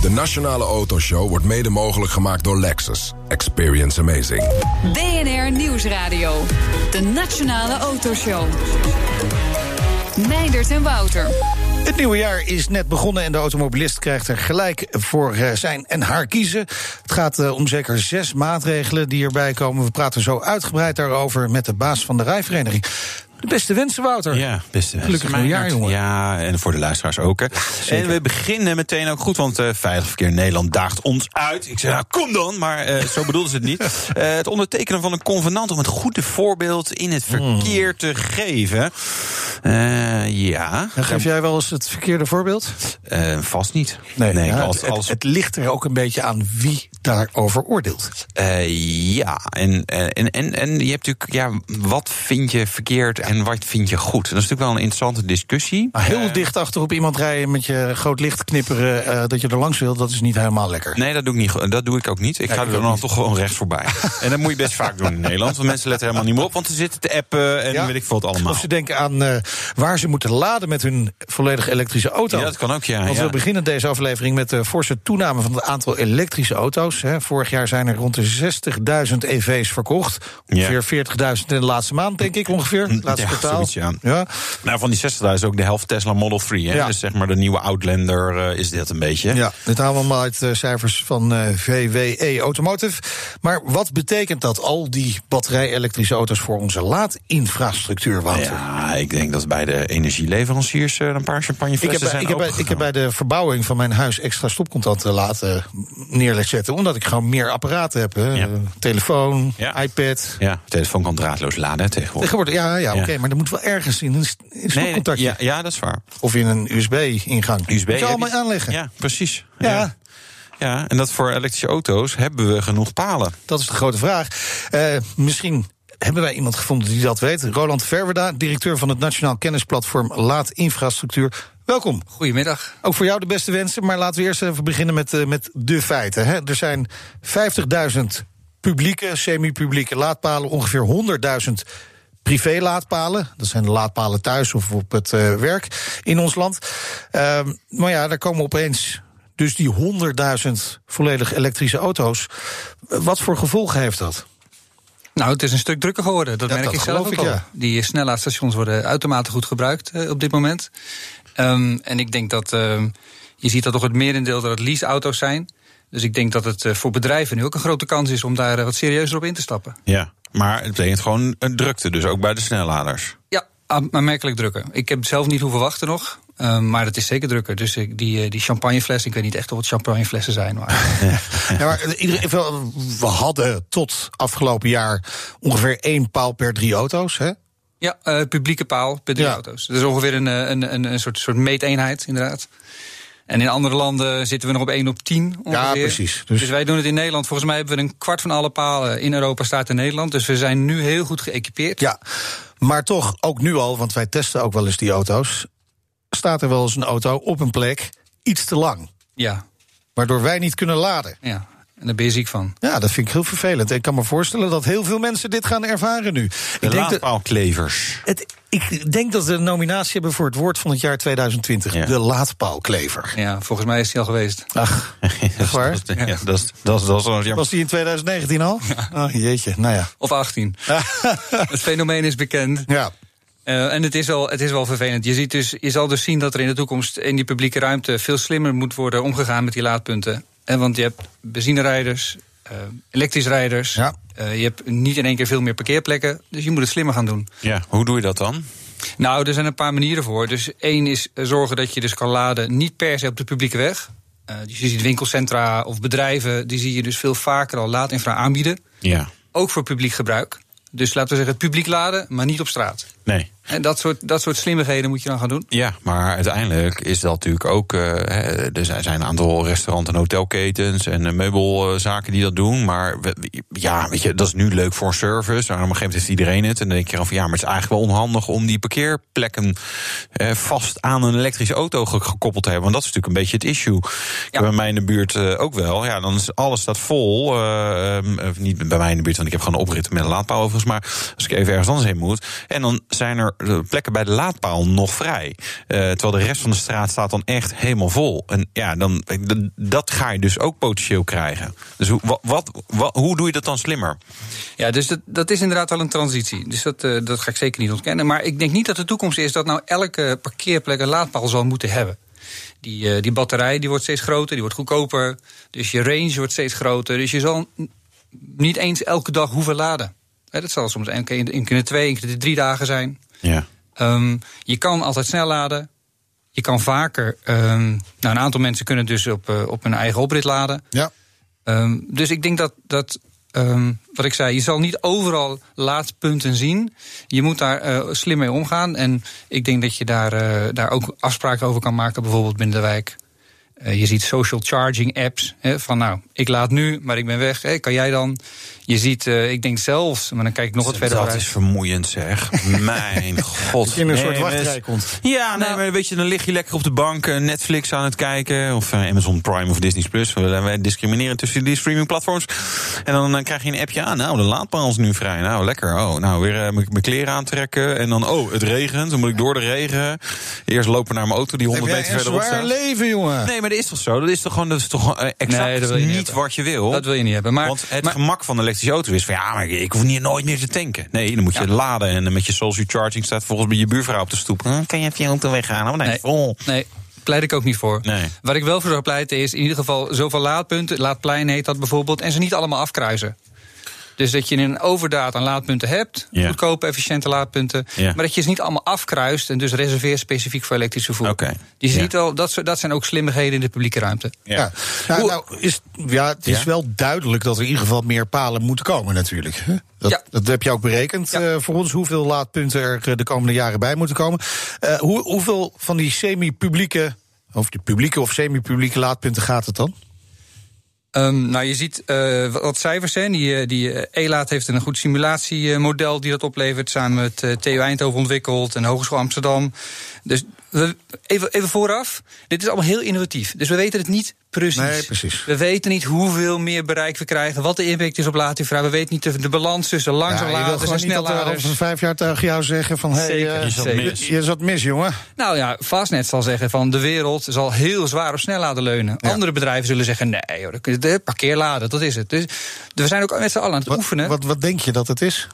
De Nationale Autoshow wordt mede mogelijk gemaakt door Lexus. Experience amazing. BNR Nieuwsradio. De Nationale Autoshow. Meindert en Wouter. Het nieuwe jaar is net begonnen en de automobilist krijgt er gelijk voor eh, zijn en haar kiezen. Het gaat eh, om zeker zes maatregelen die erbij komen. We praten zo uitgebreid daarover met de baas van de rijvereniging. De beste wensen, Wouter. Ja, beste wensen. Gelukkig nieuwjaar, jongen. Ja, en voor de luisteraars ook. Hè. en we beginnen meteen ook goed, want uh, Veilig Verkeer Nederland daagt ons uit. Ik zeg, nou, kom dan, maar uh, zo bedoelden ze het niet. Uh, het ondertekenen van een convenant om het goede voorbeeld in het verkeer te geven. ja. En geef jij wel eens het verkeerde voorbeeld? vast niet. Nee, nee ja, als, als... Het, het, ligt er ook een beetje aan wie daarover oordeelt. ja, en, en, en, en je hebt natuurlijk, ja, wat vind je verkeerd en wat vind je goed? Dat is natuurlijk wel een interessante discussie. Maar heel uh, dicht achterop iemand rijden met je groot licht knipperen uh, dat je er langs wil, dat is niet helemaal lekker. Nee, dat doe ik, niet, dat doe ik ook niet. Ik ja, ga er dan toch gewoon rechts voorbij. en dat moet je best vaak doen in Nederland. Want mensen letten helemaal niet meer op, want ze zitten te appen en ja. weet ik veel wat allemaal. Of ze denken aan uh, waar ze moeten laden met hun volledig elektrische auto. Ja, dat kan ook, ja. Want ja. we beginnen deze aflevering met de forse toename van het aantal elektrische auto's. Hè. Vorig jaar zijn er rond de 60.000 EV's verkocht. Ongeveer 40.000 in de laatste maand, denk ik ongeveer. Laatste kwartaal. Zoiets, ja. Ja. Nou, van die 60.000 is ook de helft Tesla Model 3. Hè? Ja. Dus zeg maar de nieuwe Outlander uh, is dit een beetje. Ja, dit halen we allemaal uit uh, cijfers van uh, VWE Automotive. Maar wat betekent dat, al die batterij-elektrische auto's... voor onze laadinfrastructuur, Wouter? Ja, ik denk dat bij de energieleveranciers een paar champagneflessen ik heb, zijn ik heb, bij, ik heb bij de verbouwing van mijn huis extra stopcontanten laten neerzetten... omdat ik gewoon meer apparaten heb. Hè? Ja. telefoon, iPad. Ja, telefoon kan draadloos laden tegenwoordig. tegenwoordig ja, ja, oké, okay, maar er moet wel ergens in een, stopcontactje. Nee, ja, ja, dat is waar. Of in een USB-ingang. USB moet je allemaal aanleggen. Ja, precies. Ja. ja. Ja, en dat voor elektrische auto's hebben we genoeg palen. Dat is de grote vraag. Uh, misschien hebben wij iemand gevonden die dat weet. Roland Verwerda, directeur van het Nationaal Kennisplatform Laadinfrastructuur. Welkom. Goedemiddag. Ook voor jou de beste wensen, maar laten we eerst even beginnen met, uh, met de feiten. Hè. Er zijn 50.000 publieke, semi-publieke laadpalen, ongeveer 100.000 privé-laadpalen. Dat zijn de laadpalen thuis of op het uh, werk in ons land. Uh, maar ja, daar komen opeens dus die 100.000 volledig elektrische auto's. Wat voor gevolgen heeft dat? Nou, het is een stuk drukker geworden. Dat Ja, merk dat ik zelf ook ik, al. ja. Die snellaadstations worden uitermate goed gebruikt eh, op dit moment. Um, en ik denk dat uh, je ziet dat toch het merendeel dat het leaseauto's zijn. Dus ik denk dat het uh, voor bedrijven nu ook een grote kans is om daar uh, wat serieuzer op in te stappen. Ja, maar het betekent gewoon een drukte, dus ook bij de snelladers. Ja, aanmerkelijk drukker. Ik heb zelf niet hoeven wachten nog. Um, maar het is zeker drukker. Dus die, die champagneflessen, ik weet niet echt of het champagneflessen zijn. Maar... Ja, maar iedereen, we hadden tot afgelopen jaar ongeveer één paal per drie auto's. Hè? Ja, uh, publieke paal per drie Ja. auto's. Dat is ongeveer een, een, een, een soort, soort meeteenheid, inderdaad. En in andere landen zitten we nog op 1 op 10 ongeveer. Ja, precies. Dus, Dus, wij doen het in Nederland. Volgens mij hebben we een kwart van alle palen in Europa staat in Nederland. Dus we zijn nu heel goed geëquipeerd. ja, maar toch ook nu al, want wij testen ook wel eens die auto's. Staat er wel eens een auto op een plek iets te lang, Ja, waardoor wij niet kunnen laden. ja. En daar ben je ziek van. Ja, dat vind ik heel vervelend. Ik kan me voorstellen dat heel veel mensen dit gaan ervaren nu. De Ik denk, dat, het, ik denk dat we een nominatie hebben voor het woord van het jaar 2020. Ja. De laadpaalklever. Ja, volgens mij is die al geweest. Ach, Echt waar? Dat, ja, dat, is, dat, is, dat is wel jammer. was die in 2019 al? Oh, jeetje, nou ja. Of 18. het fenomeen is bekend. Ja, Uh, en het is, wel, het is wel vervelend. Je, ziet dus, je zal dus zien dat er in de toekomst in die publieke ruimte veel slimmer moet worden omgegaan met die laadpunten. En want je hebt benzinerijders, uh, elektrisch rijders. Ja. Uh, je hebt niet in één keer veel meer parkeerplekken. Dus je moet het slimmer gaan doen. Ja, hoe doe je dat dan? Nou, er zijn een paar manieren voor. Dus één is eh, zorgen dat je dus kan laden niet per se op de publieke weg. Uh, dus je ziet winkelcentra of bedrijven, die zie je dus veel vaker al laadinfra aanbieden. Ja. Ook voor publiek gebruik. Dus laten we zeggen, het publiek laden, maar niet op straat. Nee. En dat soort, dat soort slimmigheden moet je dan gaan doen. Ja, maar uiteindelijk is dat natuurlijk ook. Uh, er zijn een aantal restaurant- en hotelketens en uh, meubelzaken die dat doen. Maar we, ja, weet je, dat is nu leuk voor een service. Maar op een gegeven moment heeft iedereen het. En dan denk je van ja, maar het is eigenlijk wel onhandig om die parkeerplekken uh, vast aan een elektrische auto gekoppeld te hebben. Want dat is natuurlijk een beetje het issue. Ik heb bij mij in de buurt ook wel. Ja, dan is alles staat vol. niet bij mij in de buurt, want ik heb gewoon een oprit met een laadpaal overigens. Maar als ik even ergens anders heen moet. En dan zijn er de plekken bij de laadpaal nog vrij. Uh, terwijl de rest van de straat staat dan echt helemaal vol. En ja, dan, dat ga je dus ook potentieel krijgen. Dus hoe, wat, hoe doe je dat dan slimmer? Ja, dus dat, dat is inderdaad wel een transitie. Dus dat, uh, dat ga ik zeker niet ontkennen. Maar ik denk niet dat de toekomst is dat nou elke parkeerplek een laadpaal zal moeten hebben. Die, die batterij die wordt steeds groter, die wordt goedkoper. Dus je range wordt steeds groter. Dus je zal niet eens elke dag hoeven laden. Dat zal soms één keer in, in twee, één keer drie dagen zijn. Ja. Um, je kan altijd snel laden. Je kan vaker. Um, nou, een aantal mensen kunnen dus op, uh, op hun eigen oprit laden. Ja. Um, dus ik denk dat, dat wat ik zei, je zal niet overal laadpunten zien. Je moet daar uh, slim mee omgaan. En ik denk dat je daar, uh, daar ook afspraken over kan maken, bijvoorbeeld binnen de wijk. Je ziet social charging apps. Hè, van nou, ik laat nu, maar ik ben weg. Hè, kan jij dan? Je ziet, uh, ik denk zelfs, maar dan kijk ik nog wat verder Dat is vermoeiend zeg. Mijn god. Dat je in een nee, soort wachtrij komt. Ja, nee, nou, maar weet je, dan lig je lekker op de bank Netflix aan het kijken. Of uh, Amazon Prime of Disney Plus. Wij discrimineren tussen die streamingplatforms. En dan, dan krijg je een appje aan. Nou, de laadpaal is nu vrij. Nou, lekker. Oh, nou, weer mijn kleren aantrekken. En dan, oh, het regent. Dan moet ik door de regen. Eerst lopen naar mijn auto die 100 meter verderop staat. leven, jongen. Nee, maar dat is toch zo? Dat is toch gewoon, dat is toch exact nee, niet, wat je wil? Dat wil je niet hebben. Maar, Want het maar, gemak van de elektrische auto is van ja, maar ik hoef niet nooit meer te tanken. Nee, dan moet je ja. laden en met je social charging staat volgens bij je buurvrouw op de stoep. Hm, kan je even je auto weghalen? Nee, nee, vol. nee, pleit ik ook niet voor. Nee. Wat ik wel voor zou pleiten is in ieder geval zoveel laadpunten, laadplein heet dat bijvoorbeeld, en ze niet allemaal afkruisen. Dus dat je een overdaad aan laadpunten hebt, ja. goedkope, efficiënte laadpunten. Ja. Maar dat je ze niet allemaal afkruist en dus reserveert specifiek voor elektrisch vervoer. Okay. Je ja. ziet wel, dat, dat zijn ook slimmigheden in de publieke ruimte. Ja, ja. Nou, nou, is, ja het is wel duidelijk dat er in ieder geval meer palen moeten komen natuurlijk. Dat, dat heb je ook berekend uh, voor ons, hoeveel laadpunten er de komende jaren bij moeten komen. Uh, hoe, hoeveel van die semi-publieke, of die publieke of semi-publieke laadpunten gaat het dan? Um, nou, je ziet uh, wat cijfers zijn. Die, die ELAAT heeft een goed simulatiemodel die dat oplevert. Samen met TU Eindhoven ontwikkeld en Hogeschool Amsterdam. Dus we, even, even vooraf. Dit is allemaal heel innovatief. Dus we weten het niet precies. Nee, precies. We weten niet hoeveel meer bereik we krijgen. Wat de impact is op laadinfra. We weten niet de, de balans tussen langzaam ja, laden en snel laden. Over vijf jaar tegen jou zeggen van... Hey, zeker, uh, je, zat mis. je zat mis, jongen. Nou ja, Fastnet zal zeggen van de wereld zal heel zwaar op snelladen leunen. Ja. Andere bedrijven zullen zeggen nee, joh, de parkeerladen, dat is het. Dus we zijn ook met z'n allen aan het wat, oefenen. Wat, wat denk je dat het is?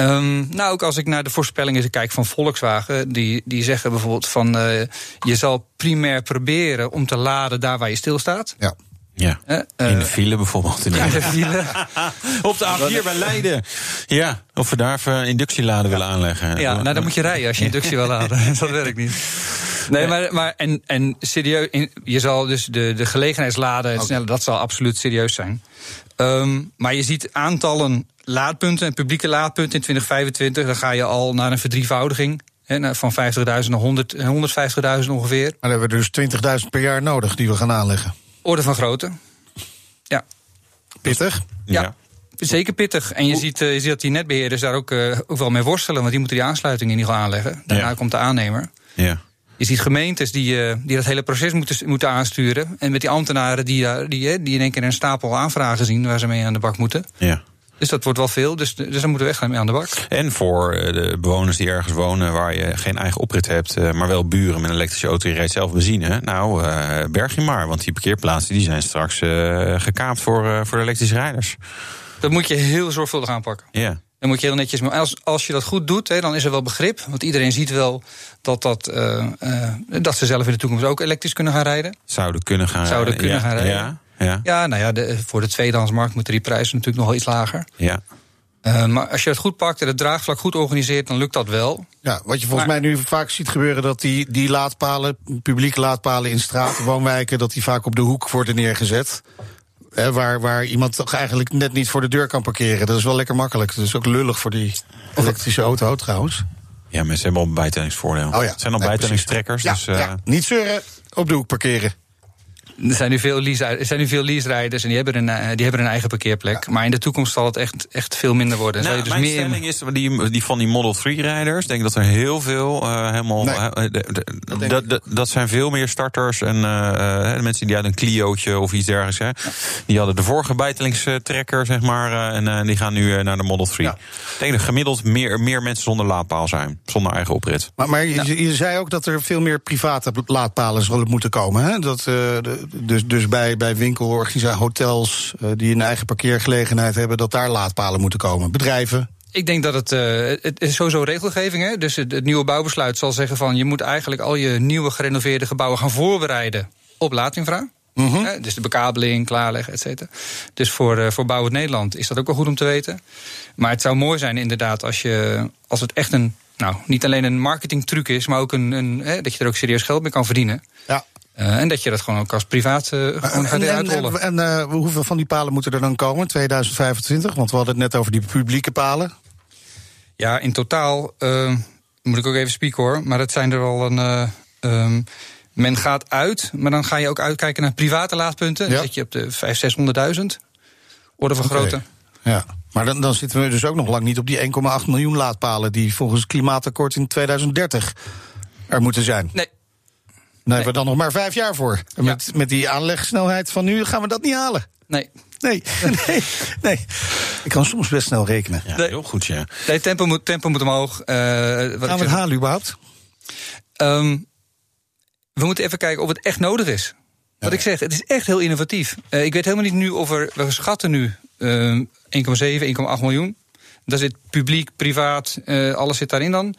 Um, nou, ook als ik naar de voorspellingen kijk van Volkswagen, die, die zeggen bijvoorbeeld van uh, je zal primair proberen om te laden daar waar je stilstaat. Ja. Ja, uh, in de file bijvoorbeeld. In de file. Op de A4 bij Leiden. Ja, of we daar even inductieladen willen aanleggen. Ja, nou dan moet je rijden als je inductie wil laden. dat werkt niet. Nee, maar, maar en, en serieus, je zal dus de, de gelegenheidsladen en sneller, dat zal absoluut serieus zijn. Um, maar je ziet aantallen laadpunten en publieke laadpunten in 2025, dan ga je al naar een verdrievoudiging. He, van 50.000 naar 150.000 ongeveer. Maar dan hebben we dus 20.000 per jaar nodig die we gaan aanleggen. Orde van grootte. Ja. Pittig. Ja. ja. Zeker pittig. En je ziet, uh, je ziet dat die netbeheerders daar ook, uh, ook wel mee worstelen. Want die moeten die aansluiting in ieder geval aanleggen. Daarna ja. komt de aannemer. Ja. Je ziet gemeentes die, uh, die dat hele proces moeten, moeten aansturen. En met die ambtenaren die, die, die in één keer een stapel aanvragen zien waar ze mee aan de bak moeten. Ja. Dus dat wordt wel veel, dus, dus daar moeten we echt mee aan de bak. En voor de bewoners die ergens wonen waar je geen eigen oprit hebt, maar wel buren met een elektrische auto, die rijdt zelf benzine. Nou, uh, berg je maar, want die parkeerplaatsen die zijn straks uh, gekaapt voor, uh, voor de elektrische rijders. Dat moet je heel zorgvuldig aanpakken. Ja. Dan moet je heel netjes. Maar als, als je dat goed doet, hè, dan is er wel begrip. Want iedereen ziet wel dat, dat, dat ze zelf in de toekomst ook elektrisch kunnen gaan rijden. Zouden kunnen gaan Zouden kunnen ja, gaan rijden. Ja, ja. ja nou ja, de, voor de tweedehandsmarkt moeten die prijzen natuurlijk nog wel iets lager. Ja. Uh, maar als je het goed pakt en het draagvlak goed organiseert, dan lukt dat wel. Ja, wat je volgens maar, mij nu vaak ziet gebeuren, dat die, die laadpalen, publieke laadpalen in straten, woonwijken, dat die vaak op de hoek worden neergezet. He, waar, waar iemand toch eigenlijk net niet voor de deur kan parkeren. Dat is wel lekker makkelijk. Dat is ook lullig voor die elektrische auto trouwens. Ja, ze hebben al een bijtellingsvoordeel. Oh ja. Het zijn al Nee, bijtellingstrekkers. Dus, eh, ja. Niet zeuren, op de hoek parkeren. Er zijn nu veel lease, er zijn nu veel lease-rijders en die hebben, een, eh, die hebben een eigen parkeerplek. Maar in de toekomst zal het echt, echt veel minder worden. Nou, dus mijn meer stelling is, die, die van die Model 3-rijders... denk dat er heel veel eh, helemaal... Nee, eh, dat, dat, dat zijn veel meer starters en de mensen die uit een Clio'tje of iets dergelijks... Hè, die hadden de vorige bijtellingstrekker, zeg maar... en die gaan nu naar de Model 3. Ja. Ik denk dat gemiddeld meer, meer mensen zonder laadpaal zijn. Zonder eigen oprit. Maar, maar je, je zei ook dat er veel meer private laadpalen zullen moeten komen. Hè? Dat, de- dus dus bij, bij winkelorganisaties, hotels eh, die een eigen parkeergelegenheid hebben, dat daar laadpalen moeten komen. Bedrijven. Ik denk dat het, eh, het is sowieso regelgeving. Hè? Dus het, het nieuwe bouwbesluit zal zeggen van je moet eigenlijk al je nieuwe gerenoveerde gebouwen gaan voorbereiden op laadinfra. Hè, dus de bekabeling, klaarleggen, et cetera. Dus voor, eh, voor Bouwend Nederland is dat ook wel goed om te weten. Maar het zou mooi zijn inderdaad als, je, als het echt een, nou, niet alleen een marketingtruc is, maar ook een, een, hè, dat je er ook serieus geld mee kan verdienen. Ja. Eh, en dat je dat gewoon ook als privaat eh, gewoon gaat en, en, uitrollen. en, eh, hoeveel van die palen moeten er dan komen? 2025? Want we hadden het net over die publieke palen. Ja, in totaal moet ik ook even spieken hoor. Maar het zijn er al een. eh, ehm, men gaat uit, maar dan ga je ook uitkijken naar private laadpunten. Ja. Dan zit je op de 500.000, 600.000. Orde van grootte. Ja. Maar dan, dan zitten we dus ook nog lang niet op die 1,8 miljoen laadpalen die volgens het klimaatakkoord in 2030 er moeten zijn. Nee, hebben we dan nog maar vijf jaar voor. En Ja. met, met die aanlegsnelheid van nu gaan we dat niet halen. nee. Nee, nee, nee. Ik kan soms best snel rekenen. Ja, heel goed, ja. nee tempo, moet, tempo moet omhoog. Eh, wat Gaan we zeg- het halen überhaupt? Ehm, we moeten even kijken of het echt nodig is. Wat ik zeg, het is echt heel innovatief. Eh, ik weet helemaal niet nu of er. We schatten nu ehm 1,7, 1,8 miljoen. Daar zit publiek, privaat, eh, alles zit daarin dan.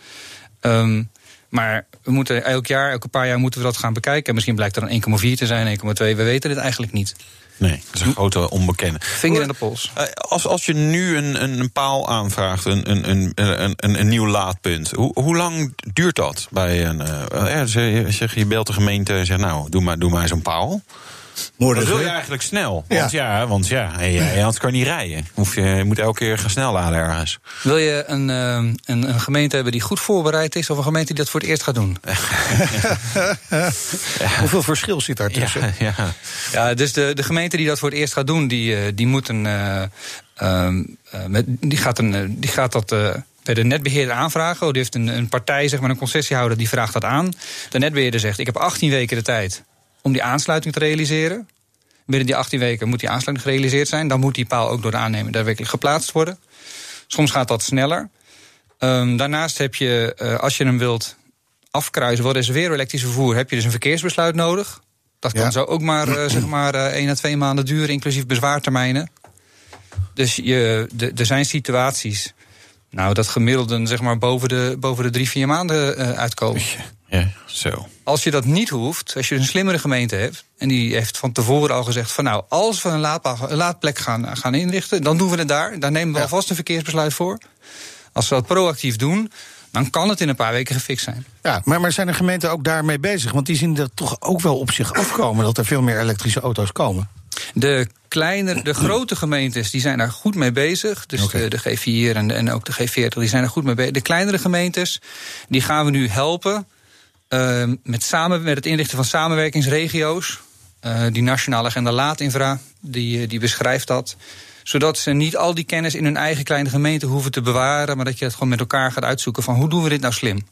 Ehm, maar we moeten elk jaar, elke paar jaar moeten we dat gaan bekijken. En misschien blijkt er dan 1,4 te zijn, 1,2. We weten het eigenlijk niet. Nee, dat is een grote onbekende. Vinger in de pols. Eh, Als, als je nu een, een, een paal aanvraagt, een, een, een, een, een, een nieuw laadpunt, hoe, hoe lang duurt dat bij een. eh, ja, zeg, zeg, je belt de gemeente en zegt: Nou, doe maar, doe maar zo'n paal. Dat wil je eigenlijk snel. Want ja, want ja hey, anders kan je niet rijden. Hoef je, je moet elke keer gaan snel laden ergens. Wil je een, ehm, een, een gemeente hebben die goed voorbereid is, of een gemeente die dat voor het eerst gaat doen? Hoeveel verschil zit daar tussen? Ja, ja. Ja, dus de, de gemeente die dat voor het eerst gaat doen, die, eh, die moet een. eh, ehm, eh, met, die, gaat een die gaat dat. eh, bij de netbeheerder aanvragen. Oh, die heeft een, een partij, zeg maar een concessiehouder, die vraagt dat aan. De netbeheerder zegt: Ik heb 18 weken de tijd om die aansluiting te realiseren. Binnen die 18 weken moet die aansluiting gerealiseerd zijn. Dan moet die paal ook door de aannemer daadwerkelijk geplaatst worden. Soms gaat dat sneller. Ehm, daarnaast heb je, eh, als je hem wilt afkruisen voor reserveren elektrisch vervoer, heb je dus een verkeersbesluit nodig. Dat kan Ja. zo ook maar, eh, zeg maar eh, één à twee maanden duren, inclusief bezwaartermijnen. Dus je, de, er zijn situaties. Nou, dat gemiddelden zeg maar boven de, boven de drie, vier maanden eh, uitkomen. Ja, zo. Als je dat niet hoeft, als je een slimmere gemeente hebt... en die heeft van tevoren al gezegd van... nou, als we een, laadplek gaan, gaan inrichten, dan doen we het daar. Daar nemen we Ja. alvast een verkeersbesluit voor. Als we dat proactief doen, dan kan het in een paar weken gefixt zijn. Ja, maar, maar zijn de gemeenten ook daarmee bezig? Want die zien dat toch ook wel op zich afkomen... dat er veel meer elektrische auto's komen. De, kleine, de grote gemeentes die zijn daar goed mee bezig. Dus de G4 en, en ook de G40 die zijn er goed mee bezig. De kleinere gemeentes die gaan we nu helpen eh, met, samen, met het inrichten van samenwerkingsregio's. Eh, die nationale agenda laadinfra, die, eh, die beschrijft dat. Zodat ze niet al die kennis in hun eigen kleine gemeente hoeven te bewaren, maar dat je het gewoon met elkaar gaat uitzoeken van hoe doen we dit nou slim.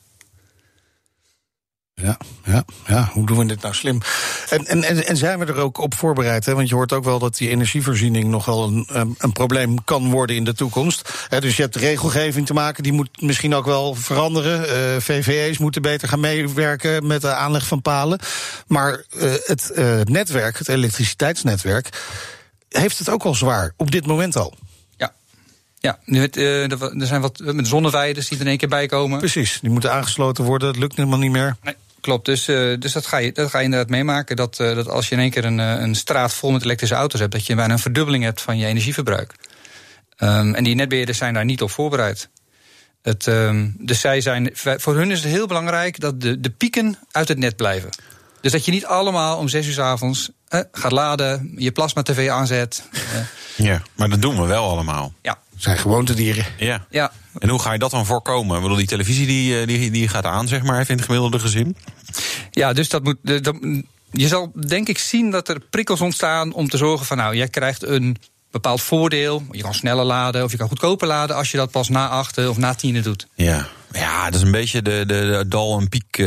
Ja, ja, ja, hoe doen we dit nou slim? En, en, en, zijn we er ook op voorbereid? Hè? Want je hoort ook wel dat die energievoorziening nogal een, een, een probleem kan worden in de toekomst. Hè, dus je hebt regelgeving te maken, die moet misschien ook wel veranderen. Eh, VVE's moeten beter gaan meewerken met de aanleg van palen. Maar eh, het eh, netwerk, het elektriciteitsnetwerk, heeft het ook al zwaar, op dit moment al. Ja, er zijn wat met zonneweiders die er in één keer bij komen. Precies, die moeten aangesloten worden, dat lukt helemaal niet meer. Nee, klopt. Dus, eh, dus dat, ga je, dat ga je inderdaad meemaken. Dat, eh, dat als je in één keer een, eh, een straat vol met elektrische auto's hebt, dat je bijna een verdubbeling hebt van je energieverbruik. Ehm, en die netbeheerders zijn daar niet op voorbereid. Het, ehm, dus zij zijn, voor hun is het heel belangrijk dat de, de pieken uit het net blijven. Dus dat je niet allemaal om zes uur s avonds eh, gaat laden, je plasma-tv aanzet. eh, Ja, maar dat doen we wel allemaal. ja, zijn gewoontedieren. Ja. Ja, En hoe ga je dat dan voorkomen? Ik bedoel, die televisie die, eh, die, die gaat aan, zeg maar, even in het gemiddelde gezin. ja dus dat moet. de- dat- je zal denk ik zien dat er prikkels ontstaan om te zorgen van nou, jij krijgt een bepaald voordeel. Je kan sneller laden of je kan goedkoper laden als je dat pas na achten of na tienen doet. Ja. Ja, dat is een beetje de, de, de dal- en piek eh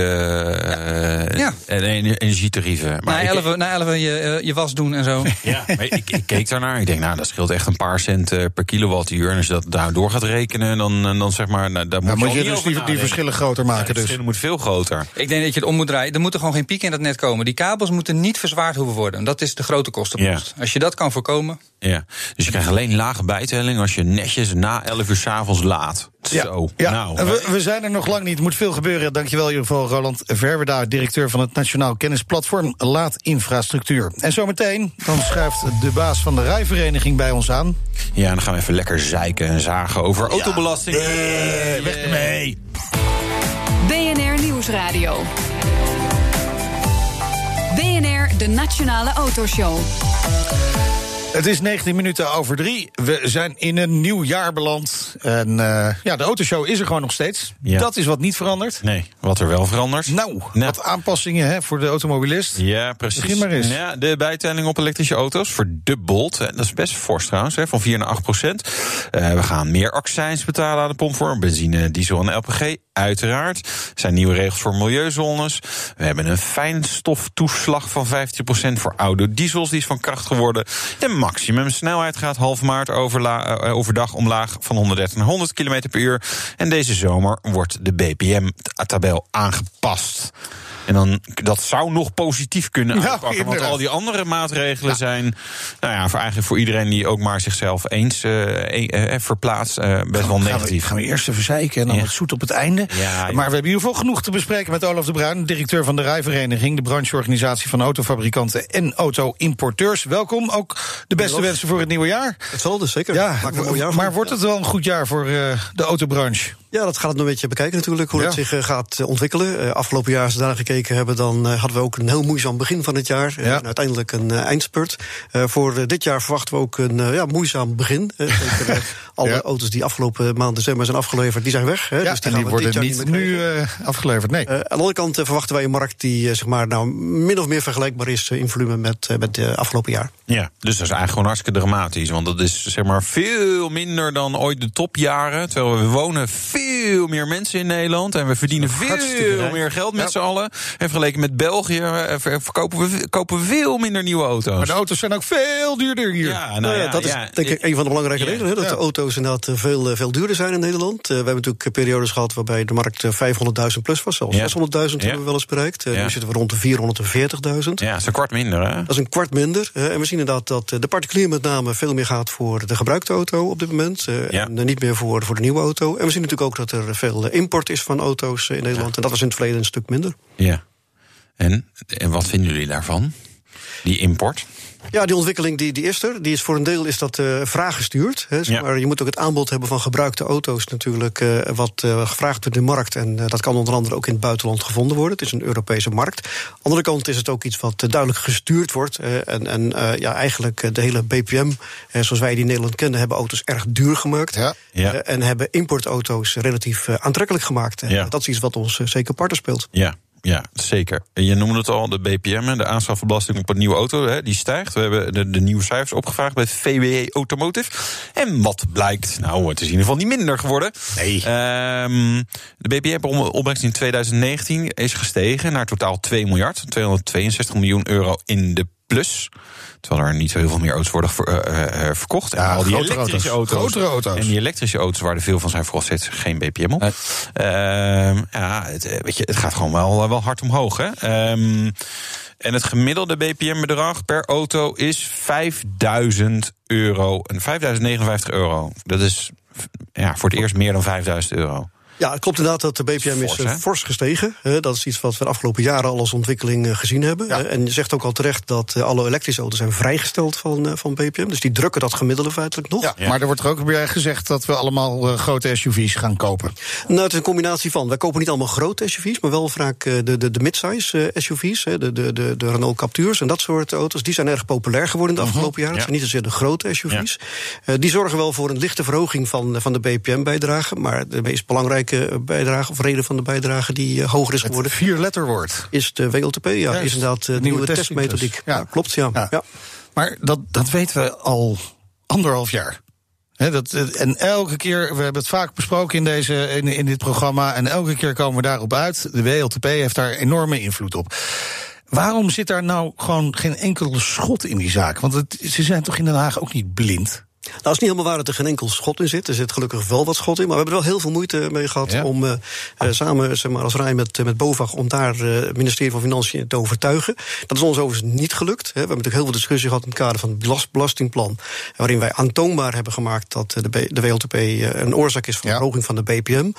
Ja. en en energietarieven. Na ik- 11, na 11 je, eh, je was doen en zo. Ja, maar ik, ik keek daarnaar. Ik denk, nou, dat scheelt echt een paar cent eh, per kilowattuur. En als je dat daar door gaat rekenen, dan, dan zeg maar, nou, daar moet, Dan moet al je dus die, verschillen groter Ja, maken. de dus. verschillen moet veel groter. Ik denk dat je het om moet draaien. Er moeten gewoon geen pieken in dat net komen. Die kabels moeten niet verzwaard hoeven worden. Dat is de grote kostenpost. Als je dat kan voorkomen. Ja. Dus je krijgt alleen lage bijtelling als je netjes na 11 uur s'avonds laat. Zo. Ja, Nou, en we, we zijn er nog lang niet. Er moet veel gebeuren. Dankjewel in ieder geval, Roland Verwerda, directeur van het Nationaal Kennisplatform Laadinfrastructuur. En zometeen dan schuift de baas van de rijvereniging bij ons aan. ja, dan gaan we even lekker zeiken en zagen over autobelasting. Nee, weg ermee. BNR Nieuwsradio. BNR, de Nationale Autoshow. Het is 19 minuten over drie. We zijn in een nieuw jaar beland. En eh, ja, de autoshow is er gewoon nog steeds. Ja. Dat is wat niet veranderd. Nee, wat er wel verandert. Nou, Nou. wat aanpassingen hè, voor de automobilist. Ja, precies. Begin maar eens. Ja, de bijtelling op elektrische auto's verdubbeld. Dat is best fors trouwens, hè, van 4 naar 8 procent. Eh, we gaan meer accijns betalen aan de pomp voor benzine, diesel en LPG. Uiteraard. Er zijn nieuwe regels voor milieuzones. We hebben een fijnstoftoeslag van 15 procent voor oude diesels. Die is van kracht geworden. De maximumsnelheid gaat half maart eh, overdag omlaag van 130 naar 100 km per uur. En deze zomer wordt de BPM-tabel aangepast. En dan, dat zou nog positief kunnen Ja, uitpakken. want al die andere maatregelen zijn, nou ja, voor eigenlijk voor iedereen die ook maar zichzelf eens eh, eh, eh, verplaatst, eh, best wel Gaan we, negatief. gaan we eerst even zeiken en dan Ja. het zoet op het einde. Ja, ja. Maar we hebben in ieder geval genoeg te bespreken met Olaf de Bruin, directeur van de Rijvereniging, de brancheorganisatie van autofabrikanten en auto-importeurs. Welkom, ook de beste wensen voor het nieuwe jaar. Hetzelfde, zeker. Ja, Maak er een mooi jaar van. maar wordt het wel een goed jaar voor eh, de autobranche? Ja, dat gaat het nog een beetje bekijken natuurlijk, hoe Ja. het zich eh, gaat eh, ontwikkelen. Eh, afgelopen jaar, als we daar gekeken hebben, dan eh, hadden we ook een heel moeizaam begin van het jaar. Ja. En uiteindelijk een eindspurt. Eh, voor dit jaar verwachten we ook een ja, moeizaam begin. Zeker, alle Ja. auto's die afgelopen maand december zijn afgeleverd, die zijn weg. Hè, Ja, dus en gaan die we worden dit jaar niet nu eh, afgeleverd. Nee. Aan de andere kant verwachten wij een markt die zeg maar, nou, min of meer vergelijkbaar is in volume met, met het afgelopen jaar. Ja, dus dat is eigenlijk gewoon hartstikke dramatisch. Want dat is zeg maar veel minder dan ooit de topjaren. Terwijl we wonen veel meer mensen in Nederland. En we verdienen veel rijk. meer geld met Ja. z'n allen. En vergeleken met België eh, ver- verkopen we, kopen we veel minder nieuwe auto's. Maar de auto's zijn ook veel duurder hier. ja, nou ja, ja, dat is ja, denk ik een van de belangrijke Ja. redenen. Hè, dat Ja. de auto's inderdaad eh, veel, eh, veel duurder zijn in Nederland. Eh, we hebben natuurlijk periodes gehad waarbij de markt eh, 500.000 plus was. Zelfs Ja. 600.000 Ja. hebben we wel eens bereikt. Eh, Ja. Nu zitten we rond de 440.000. Ja, het is een kwart minder, hè? Dat is een kwart minder. En we zien inderdaad dat de particulier met name veel meer gaat voor de gebruikte auto op dit moment. eh, Ja. En niet meer voor, voor de nieuwe auto. En we zien natuurlijk ook dat er veel eh, import is van auto's eh, in Nederland. En dat was in het verleden een stuk minder. Ja. En, en wat vinden jullie daarvan? Die import? Ja, die ontwikkeling die, die is er. Die is voor een deel is dat uh, vraaggestuurd. Hè, zeg Ja. maar je moet ook het aanbod hebben van gebruikte auto's natuurlijk... Uh, wat uh, gevraagd wordt in de markt. En uh, dat kan onder andere ook in het buitenland gevonden worden. Het is een Europese markt. Aan de andere kant is het ook iets wat uh, duidelijk gestuurd wordt. en en uh, ja, eigenlijk de hele BPM, zoals wij die in Nederland kennen... hebben auto's erg duur gemaakt. Ja. Ja. en hebben importauto's relatief aantrekkelijk gemaakt. Ja. Dat is iets wat ons zeker parten speelt. Ja. Ja, zeker. Je noemde het al, de BPM, de aanschafbelasting op een nieuwe auto, hè, die stijgt. We hebben de, de nieuwe cijfers opgevraagd bij VWE Automotive. En wat blijkt? Nou, het is in ieder geval niet minder geworden. Nee. Um, de BPM-opbrengst in 2019 is gestegen naar totaal 2 miljard. 262 miljoen euro in de plus. Terwijl er niet zo heel veel meer auto's worden ver, uh, uh, verkocht. Ja, en al die grotere elektrische auto's. Grotere auto's. En die elektrische auto's waar er veel van zijn, vooral steeds geen BPM op. Uh, ja, het, eh, weet je, het gaat gewoon wel, wel hard omhoog. Hè? Um, en het gemiddelde BPM-bedrag per auto is 5000 euro. En 5059 euro. Dat is ja, voor het eerst meer dan 5000 euro. Ja, het klopt inderdaad dat de BPM is Fors, fors gestegen. Eh, Dat is iets wat we de afgelopen jaren al als ontwikkeling eh, gezien hebben. Ja. Eh, En je zegt ook al terecht dat eh, alle elektrische auto's zijn vrijgesteld van, eh, van BPM. Dus die drukken dat gemiddelde feitelijk nog. Ja, maar er wordt er ook bij gezegd dat we allemaal eh, grote SUV's gaan kopen. Nou, het is een combinatie van. Wij kopen niet allemaal grote SUV's, maar wel vaak eh, de, de, de midsize eh, SUV's. hè, De, de, de, de Renault Captures en dat soort auto's. Die zijn erg populair geworden in de afgelopen jaren. Het Mhm. Ja. zijn niet zozeer de grote SUV's. Eh, die zorgen wel voor een lichte verhoging van, van de BPM-bijdrage. Maar de meest belangrijke bijdrage, of reden van de bijdrage die eh, hoger is Het geworden, vier letterwoord. is de WLTP. Ja, Juist. is inderdaad eh, De nieuwe testmethodiek. Ja. Ja. klopt, ja. Ja. ja. Maar dat, dat weten we al anderhalf jaar. Dat, eh, en elke keer, we hebben het vaak besproken in, deze, in, in dit programma. En elke keer komen we daarop uit. De WLTP heeft daar enorme invloed op. Waarom zit daar nou gewoon geen enkele schot in die zaak? Want het, ze zijn toch in Den Haag ook niet blind? Nou, het is niet helemaal waar dat er geen enkel schot in zit. Er zit gelukkig wel wat schot in. Maar we hebben er wel heel veel moeite mee gehad Ja. om eh, eh, samen zeg maar, als Rij met, eh, met BOVAG... om daar het ministerie van Financiën te overtuigen. Dat is ons overigens niet gelukt. Hè. We hebben natuurlijk heel veel discussie gehad in het kader van het belas- belastingplan... waarin wij aantoonbaar hebben gemaakt dat de, B- de WLTP een oorzaak is van de verhoging van de BPM.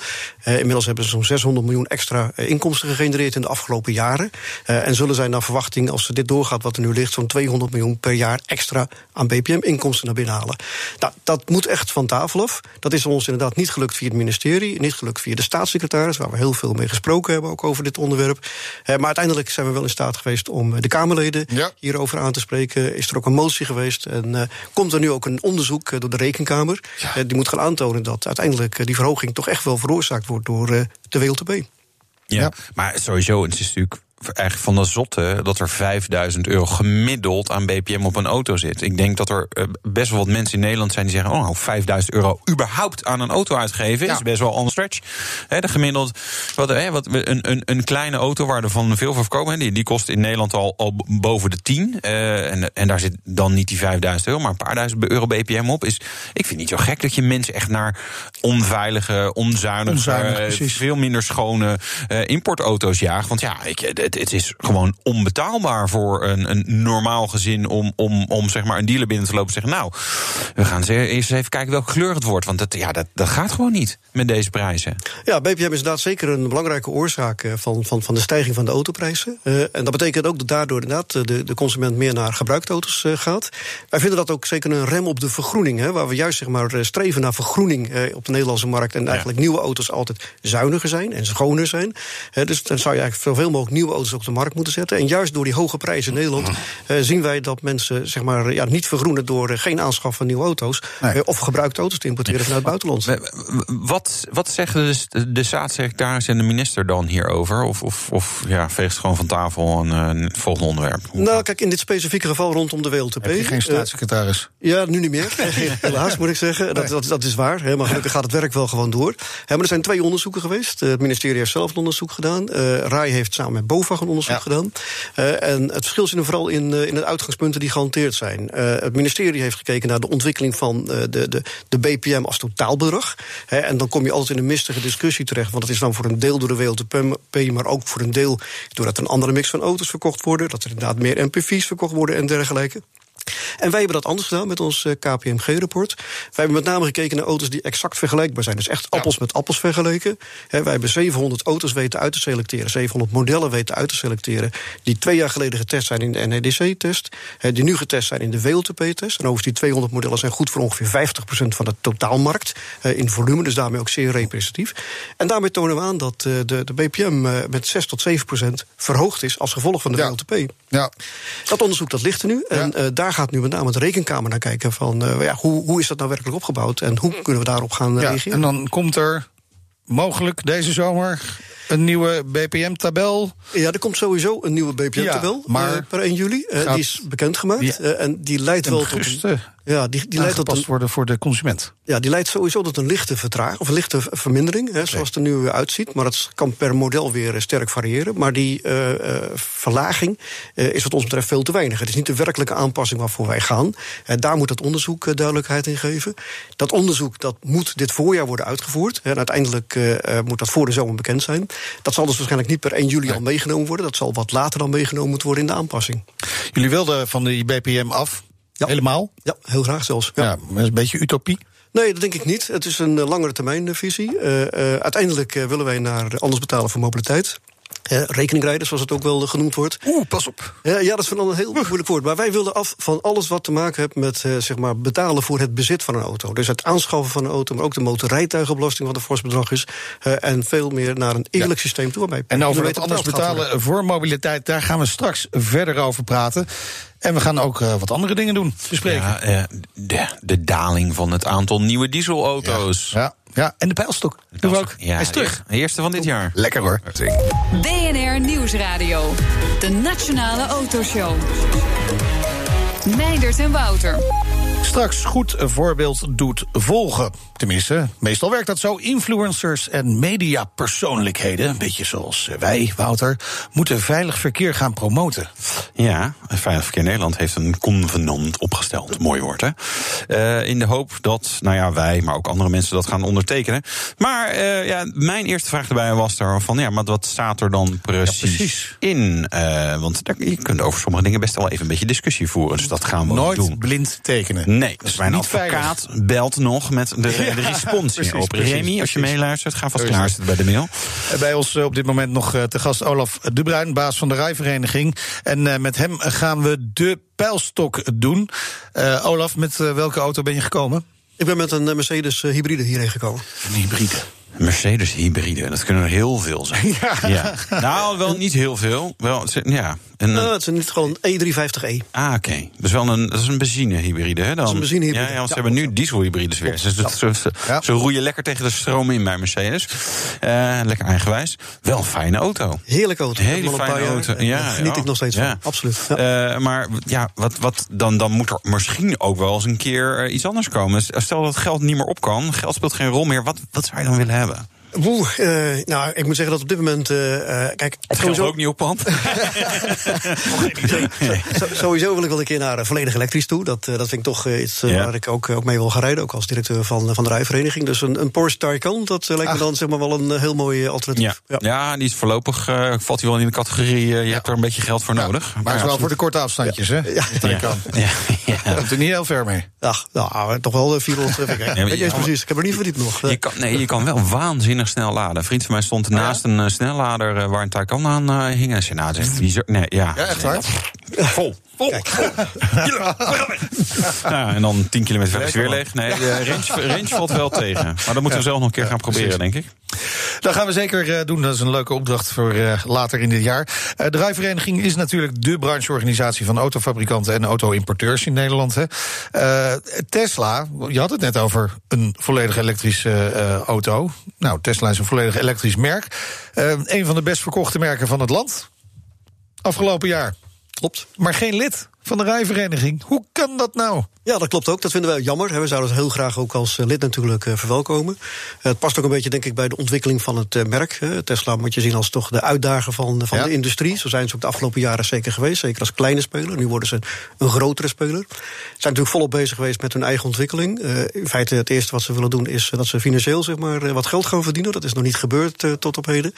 Inmiddels hebben ze zo'n 600 miljoen extra inkomsten gegenereerd in de afgelopen jaren. En zullen zij naar verwachting, als dit doorgaat wat er nu ligt... zo'n 200 miljoen per jaar extra aan BPM-inkomsten naar binnen halen. Nou, dat moet echt van tafel af. Dat is ons inderdaad niet gelukt via het ministerie, niet gelukt via de staatssecretaris, waar we heel veel mee gesproken hebben, ook over dit onderwerp. Eh, maar uiteindelijk zijn we wel in staat geweest om eh, de Kamerleden Ja. hierover aan te spreken. Is er ook een motie geweest en eh, komt er nu ook een onderzoek door de Rekenkamer. Eh, die moet gaan aantonen dat uiteindelijk die verhoging toch echt wel veroorzaakt wordt door eh, de WLTP. Ja. Ja. maar sowieso, het is natuurlijk eigenlijk van de zotte dat er 5000 euro gemiddeld aan BPM op een auto zit. Ik denk dat er eh, best wel wat mensen in Nederland zijn die zeggen: Oh, nou, 5000 euro überhaupt aan een auto uitgeven Ja. is best wel on stretch. De gemiddeld, wat, hè, wat, een, een, een kleine auto waar er van veel voor verkopen, die, die kost in Nederland al, al boven de 10. eh, en, en daar zit dan niet die 5000 euro, maar een paar duizend euro BPM op. Is, ik vind het niet zo gek dat je mensen echt naar onveilige, onzuinige, Onzuinig, eh, veel minder schone eh, importauto's jaagt. Want ja, ik, het, het is gewoon onbetaalbaar voor een, een normaal gezin om, om, om zeg maar een dealer binnen te lopen en zeggen: Nou, we gaan ze eerst even kijken welke kleur het wordt. Want dat, ja, dat, dat gaat gewoon niet met deze prijzen. Ja, BPM is inderdaad zeker een belangrijke oorzaak eh, van, van, van de stijging van de autoprijzen. Eh, en dat betekent ook dat daardoor inderdaad eh, de, de consument meer naar gebruikte auto's gaat. Wij vinden dat ook zeker een rem op de vergroening. Hè, waar we juist zeg maar, streven naar vergroening op de Nederlandse markt. En eigenlijk nieuwe auto's altijd zuiniger zijn en schoner zijn. Dus dan zou je eigenlijk zoveel mogelijk nieuwe auto's op de markt moeten zetten. En juist door die hoge prijzen in Nederland eh, zien wij dat mensen zeg maar, ja, niet vergroenen door eh, geen aanschaf van nieuwe auto's. Nee. eh, of gebruikte auto's te importeren vanuit het buitenland. Wat, wat zeggen de, de staatssecretaris en de minister dan hierover? Of, of, of ja, veegt het gewoon van tafel en eh, het volgende onderwerp? Hoe Nou, kijk, in dit specifieke geval rondom de WLTP. Heb je geen staatssecretaris? Ja, nu niet meer. Helaas moet ik zeggen. Dat, dat, dat is waar. Hè, maar gelukkig gaat het werk wel gewoon door. Hè, maar er zijn twee onderzoeken geweest. Eh, Het ministerie heeft zelf een onderzoek gedaan. Eh RAI heeft samen met Een onderzoek Ja. gedaan. Eh, en het verschil zit hem vooral in, eh, in de uitgangspunten die gehanteerd zijn. Eh, het ministerie heeft gekeken naar de ontwikkeling van de, de, de BPM als totaalbedrag. En dan kom je altijd in een mistige discussie terecht. Want het is dan voor een deel door de WLTP, maar ook voor een deel doordat er een andere mix van auto's verkocht worden. Dat er inderdaad meer MPV's verkocht worden en dergelijke. En wij hebben dat anders gedaan met ons eh, KPMG-rapport. Wij hebben met name gekeken naar auto's die exact vergelijkbaar zijn. Dus echt appels met appels vergeleken. Wij hebben 700 auto's weten uit te selecteren, 700 modellen weten uit te selecteren. die twee jaar geleden getest zijn in de NEDC-test. die nu getest zijn in de WLTP-test. En overigens, die 200 modellen zijn goed voor ongeveer 50% van de totaalmarkt. in volume, dus daarmee ook zeer representatief. En daarmee tonen we aan dat eh, de, de BPM eh, met 6 tot 7% verhoogd is als gevolg van de Ja. WLTP. Ja. Dat onderzoek dat ligt er nu. En eh, daar gaat nu met name de rekenkamer naar kijken van eh, ja, hoe, hoe is dat nou werkelijk opgebouwd en hoe kunnen we daarop gaan eh, ja. reageren. En dan komt er mogelijk deze zomer een nieuwe BPM-tabel. Ja, er komt sowieso een nieuwe BPM-tabel Ja, maar eh, per 1 juli. Eh, die is bekendgemaakt. die Eh, en die leidt wel tot. Ja, die, die leidt tot een, worden voor de consument. ja, die leidt sowieso tot een lichte vertraging of een lichte vermindering, hè, zoals het er nu uitziet. Maar dat kan per model weer sterk variëren. Maar die verlaging is wat ons betreft veel te weinig. Het is niet de werkelijke aanpassing waarvoor wij gaan. Daar moet het onderzoek duidelijkheid in geven. Dat onderzoek dat moet dit voorjaar worden uitgevoerd. En uiteindelijk moet dat voor de zomer bekend zijn. Dat zal dus waarschijnlijk niet per 1 juli al meegenomen worden. Dat zal wat later dan meegenomen moeten worden in de aanpassing. Jullie wilden van die BPM af. Ja. Helemaal. Ja, heel graag zelfs. Ja. Ja. dat is een beetje utopie. Nee, dat denk ik niet. Het is een uh, langere termijn visie. Uh, uiteindelijk willen wij naar anders betalen voor mobiliteit. Uh, rekeningrijden, zoals het ook wel genoemd wordt. Oeh, pas op. ja, dat is van een heel moeilijk woord. Maar wij wilden af van alles wat te maken heeft met uh, zeg maar betalen voor het bezit van een auto. Dus het aanschaffen van een auto, maar ook de motorrijtuigenbelasting, wat een fors bedrag is. Uh, en veel meer naar een eerlijk ja. systeem toe. Waarbij en over het anders betalen voor mobiliteit, daar gaan we straks verder over praten. En we gaan ook uh, wat andere dingen doen, bespreken. Ja, uh, de, de, daling van het aantal nieuwe dieselauto's. Ja, ja, ja. en de pijlstok. Doen we ook. Ja, Hij is terug. De eerste van dit jaar. Lekker hoor. BNR Nieuwsradio. De Nationale Autoshow. Meindert en Wouter. Straks goed een voorbeeld doet volgen. Tenminste, meestal werkt dat zo. Influencers en mediapersoonlijkheden, een beetje zoals wij, Wouter, moeten veilig verkeer gaan promoten. Ja, Veilig Verkeer Nederland heeft een convenant opgesteld. Mooi woord, hè? Uh, in de hoop dat, nou ja, wij, maar ook andere mensen dat gaan ondertekenen. Maar uh, ja, mijn eerste vraag erbij was er van, ja, maar wat staat er dan precies, ja, precies. in? Uh, want daar, je kunt over sommige dingen best wel even een beetje discussie voeren. Dus dat gaan we Nooit doen. blind tekenen. Nee, dus mijn advocaat veilig. belt nog met de, de respons ja, op. Precies, Remy, als je meeluistert, ga vast klaarzitten bij de mail. Bij ons op dit moment nog te gast Olaf de Bruin, baas van de rijvereniging. En met hem gaan we de pijlstok doen. Uh, Olaf, met welke auto ben je gekomen? Ik ben met een Mercedes hybride hierheen gekomen. Een hybride. Mercedes hybride, dat kunnen er heel veel zijn. Ja. ja. Nou, wel niet heel veel. Wel, ja. En, nou, het is niet gewoon E350e. Ah, oké. Okay. Dat is wel een, dat is een benzinehybride, hè? Dan. Dat is een benzinehybride. Ja, ja, want ze ja. hebben nu dieselhybrides weer. Dus ze, roeien lekker tegen de stroom in bij Mercedes. Uh, lekker eigenwijs. Wel een fijne auto. Heerlijke auto. Hele fijne auto. Ja, ja, geniet ik nog steeds van. Absoluut. Uh, maar ja, wat, wat, dan, dan moet er misschien ook wel eens een keer uh, iets anders komen. Stel dat geld niet meer op kan, geld speelt geen rol meer. Wat, wat zou je dan willen hebben? hebben. Oeh, uh, nou, ik moet zeggen dat op dit moment. Uh, kijk, het sowieso... ook niet op hand. sowieso wil ik wel een keer naar volledig elektrisch toe. Dat, dat vind ik toch iets ja. waar ik ook, ook mee wil gaan rijden. Ook als directeur van, van de rijvereniging. Dus een, een Porsche Taycan, dat lijkt Ach. me dan zeg maar wel een heel mooi alternatief. Ja, ja. ja die is voorlopig. Uh, valt hij wel in de categorie. je ja. hebt er een beetje geld voor nodig. Maar, maar is wel voor de korte afstandjes, hè? Ja, Taycan. Ja. Ja. Ja. Komt er niet heel ver mee. Ach, nou, toch wel 400 traffic. Ja, weet je precies. Ik heb er niet verdiept nog. Je kan, nee, je kan wel waanzinnig snel laden. Een vriend van mij stond naast een uh, snellader uh, waar een Taycan aan uh, hing. En zei, nou, nee, ja. Ja, echt waar? Vol. Vol. ja, en dan 10 kilometer verder is weer leeg. Nee, de range, range valt wel tegen. Maar dat moeten we zelf nog een keer gaan proberen, denk ik. Dat gaan we zeker doen. Dat is een leuke opdracht voor later in dit jaar. De Rijvereniging is natuurlijk de brancheorganisatie van autofabrikanten en auto-importeurs in Nederland. Hè. Tesla, je had het net over een volledig elektrische auto. Nou, Tesla is een volledig elektrisch merk. een van de best verkochte merken van het land. Afgelopen jaar. Klopt. Maar geen lid van de rijvereniging. Hoe kan dat nou? Ja, dat klopt ook. Dat vinden wij jammer. We zouden het heel graag ook als lid natuurlijk verwelkomen. Het past ook een beetje, denk ik, bij de ontwikkeling van het merk. Tesla moet je zien als toch de uitdager van, van ja. de industrie. Zo zijn ze ook de afgelopen jaren zeker geweest. Zeker als kleine speler. Nu worden ze een grotere speler. Ze zijn natuurlijk volop bezig geweest met hun eigen ontwikkeling. In feite, het eerste wat ze willen doen is dat ze financieel zeg maar, wat geld gaan verdienen. Dat is nog niet gebeurd tot op heden.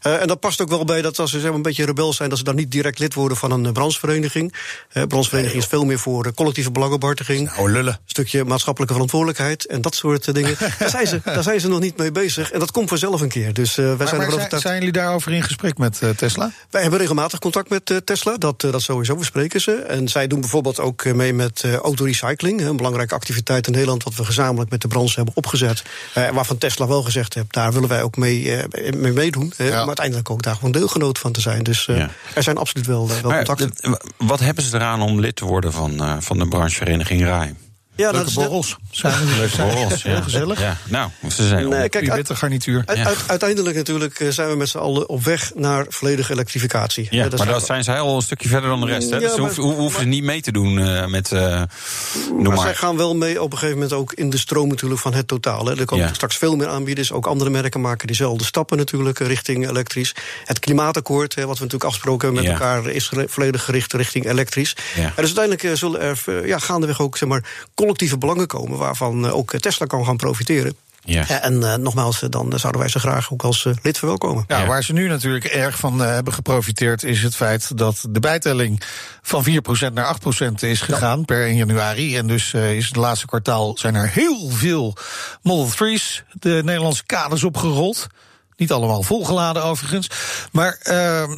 En dat past ook wel bij dat als ze zeg maar, een beetje rebel zijn, dat ze dan niet direct lid worden van een branchevereniging. De branchevereniging is veel meer voor collectieve belangenbehartiging. Oh, lullen. Stukje maatschappelijke verantwoordelijkheid en dat soort dingen. daar, zijn ze, daar zijn ze nog niet mee bezig. En dat komt vanzelf een keer. Dus uh, wij maar, zijn maar zijn, zijn jullie daarover in gesprek met Tesla? Wij hebben regelmatig contact met Tesla. Dat, dat sowieso bespreken ze. En zij doen bijvoorbeeld ook mee met autorecycling. Een belangrijke activiteit in Nederland. Wat we gezamenlijk met de branche hebben opgezet. waarvan Tesla wel gezegd heeft, daar willen wij ook mee, mee meedoen. Ja. Maar uiteindelijk ook daar gewoon deelgenoot van te zijn. Dus ja. er zijn absoluut wel, wel maar, contacten. Wat hebben ze eraan om lid te worden van, van de branchevereniging RAI? Ja, Leuke dat borrels. Zijn Leuke borrels, heel gezellig. Ja. Nou, ze zijn nee, kijk, uit, garnituur. Uit, uit, uiteindelijk natuurlijk zijn we met z'n allen op weg naar volledige elektrificatie. Ja, dat maar dat zijn zij al een stukje verder dan de rest. Hè? Ja, dus hoeven, ze niet mee te doen uh, met. Uh, maar, maar zij gaan wel mee op een gegeven moment ook in de stroom natuurlijk van het totaal. Hè. Er komen ja. straks veel meer aanbieders. Ook andere merken maken diezelfde stappen natuurlijk richting elektrisch. Het klimaatakkoord, hè, wat we natuurlijk afgesproken hebben met elkaar, is volledig gericht richting elektrisch. En dus uiteindelijk zullen er ja, gaandeweg ook zeg maar, collectieve belangen komen waarvan ook Tesla kan gaan profiteren. Ja. Eh, En eh, nogmaals, eh, dan zouden wij ze graag ook als eh, lid verwelkomen. Ja, Ja. waar ze nu natuurlijk erg van eh, hebben geprofiteerd, is het feit dat de bijtelling van 4% naar 8% is gegaan per 1 januari. En dus eh, is het laatste kwartaal zijn er heel veel Model 3's, de Nederlandse kaders opgerold. Niet allemaal volgeladen overigens. Maar eh, i-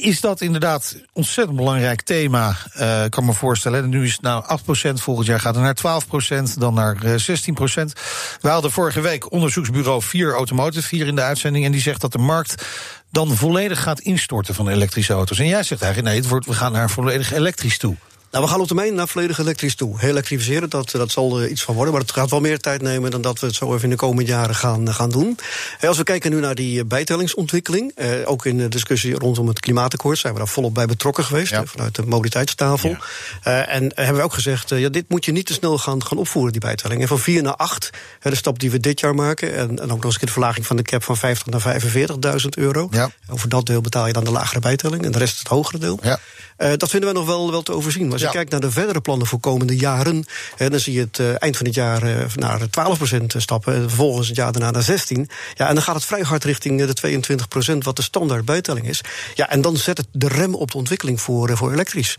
is dat inderdaad ontzettend belangrijk thema, eh, kan me voorstellen. En nu is het nou 8%, volgend jaar gaat het naar 12%, dan naar eh, 16%. We hadden vorige week onderzoeksbureau 4 Automotive hier in de uitzending... en die zegt dat de markt dan volledig gaat instorten van elektrische auto's. En jij zegt eigenlijk, nee, het wordt, we gaan naar volledig elektrisch toe. Nou, we gaan op termijn naar volledig elektrisch toe. Elektrificeren, dat, dat zal er iets van worden. Maar het gaat wel meer tijd nemen dan dat we het zo even in de komende jaren gaan, gaan doen. Eh, Als we kijken nu naar die eh, bijtellingsontwikkeling. Eh, ook in de discussie rondom het klimaatakkoord zijn we daar volop bij betrokken geweest. Ja. eh, vanuit de mobiliteitstafel. Ja. Eh, en hebben we ook gezegd, eh, ja, dit moet je niet te snel gaan, gaan opvoeren, die bijtelling. En van 4 naar 8, hè, de stap die we dit jaar maken. En, en ook nog eens een keer de verlaging van de cap van 50 naar 45.000 euro. Ja. Over dat deel betaal je dan de lagere bijtelling. En de rest het hogere deel. Ja. Eh, dat vinden wij nog wel, wel te overzien. Maar als Ja. je kijkt naar de verdere plannen voor komende jaren... hè, dan zie je het eh, eind van het jaar eh, naar 12% stappen... en vervolgens het jaar daarna naar 16. Ja, en dan gaat het vrij hard richting de 22% wat de standaard bijtelling is. Ja, en dan zet het de rem op de ontwikkeling voor, voor elektrisch.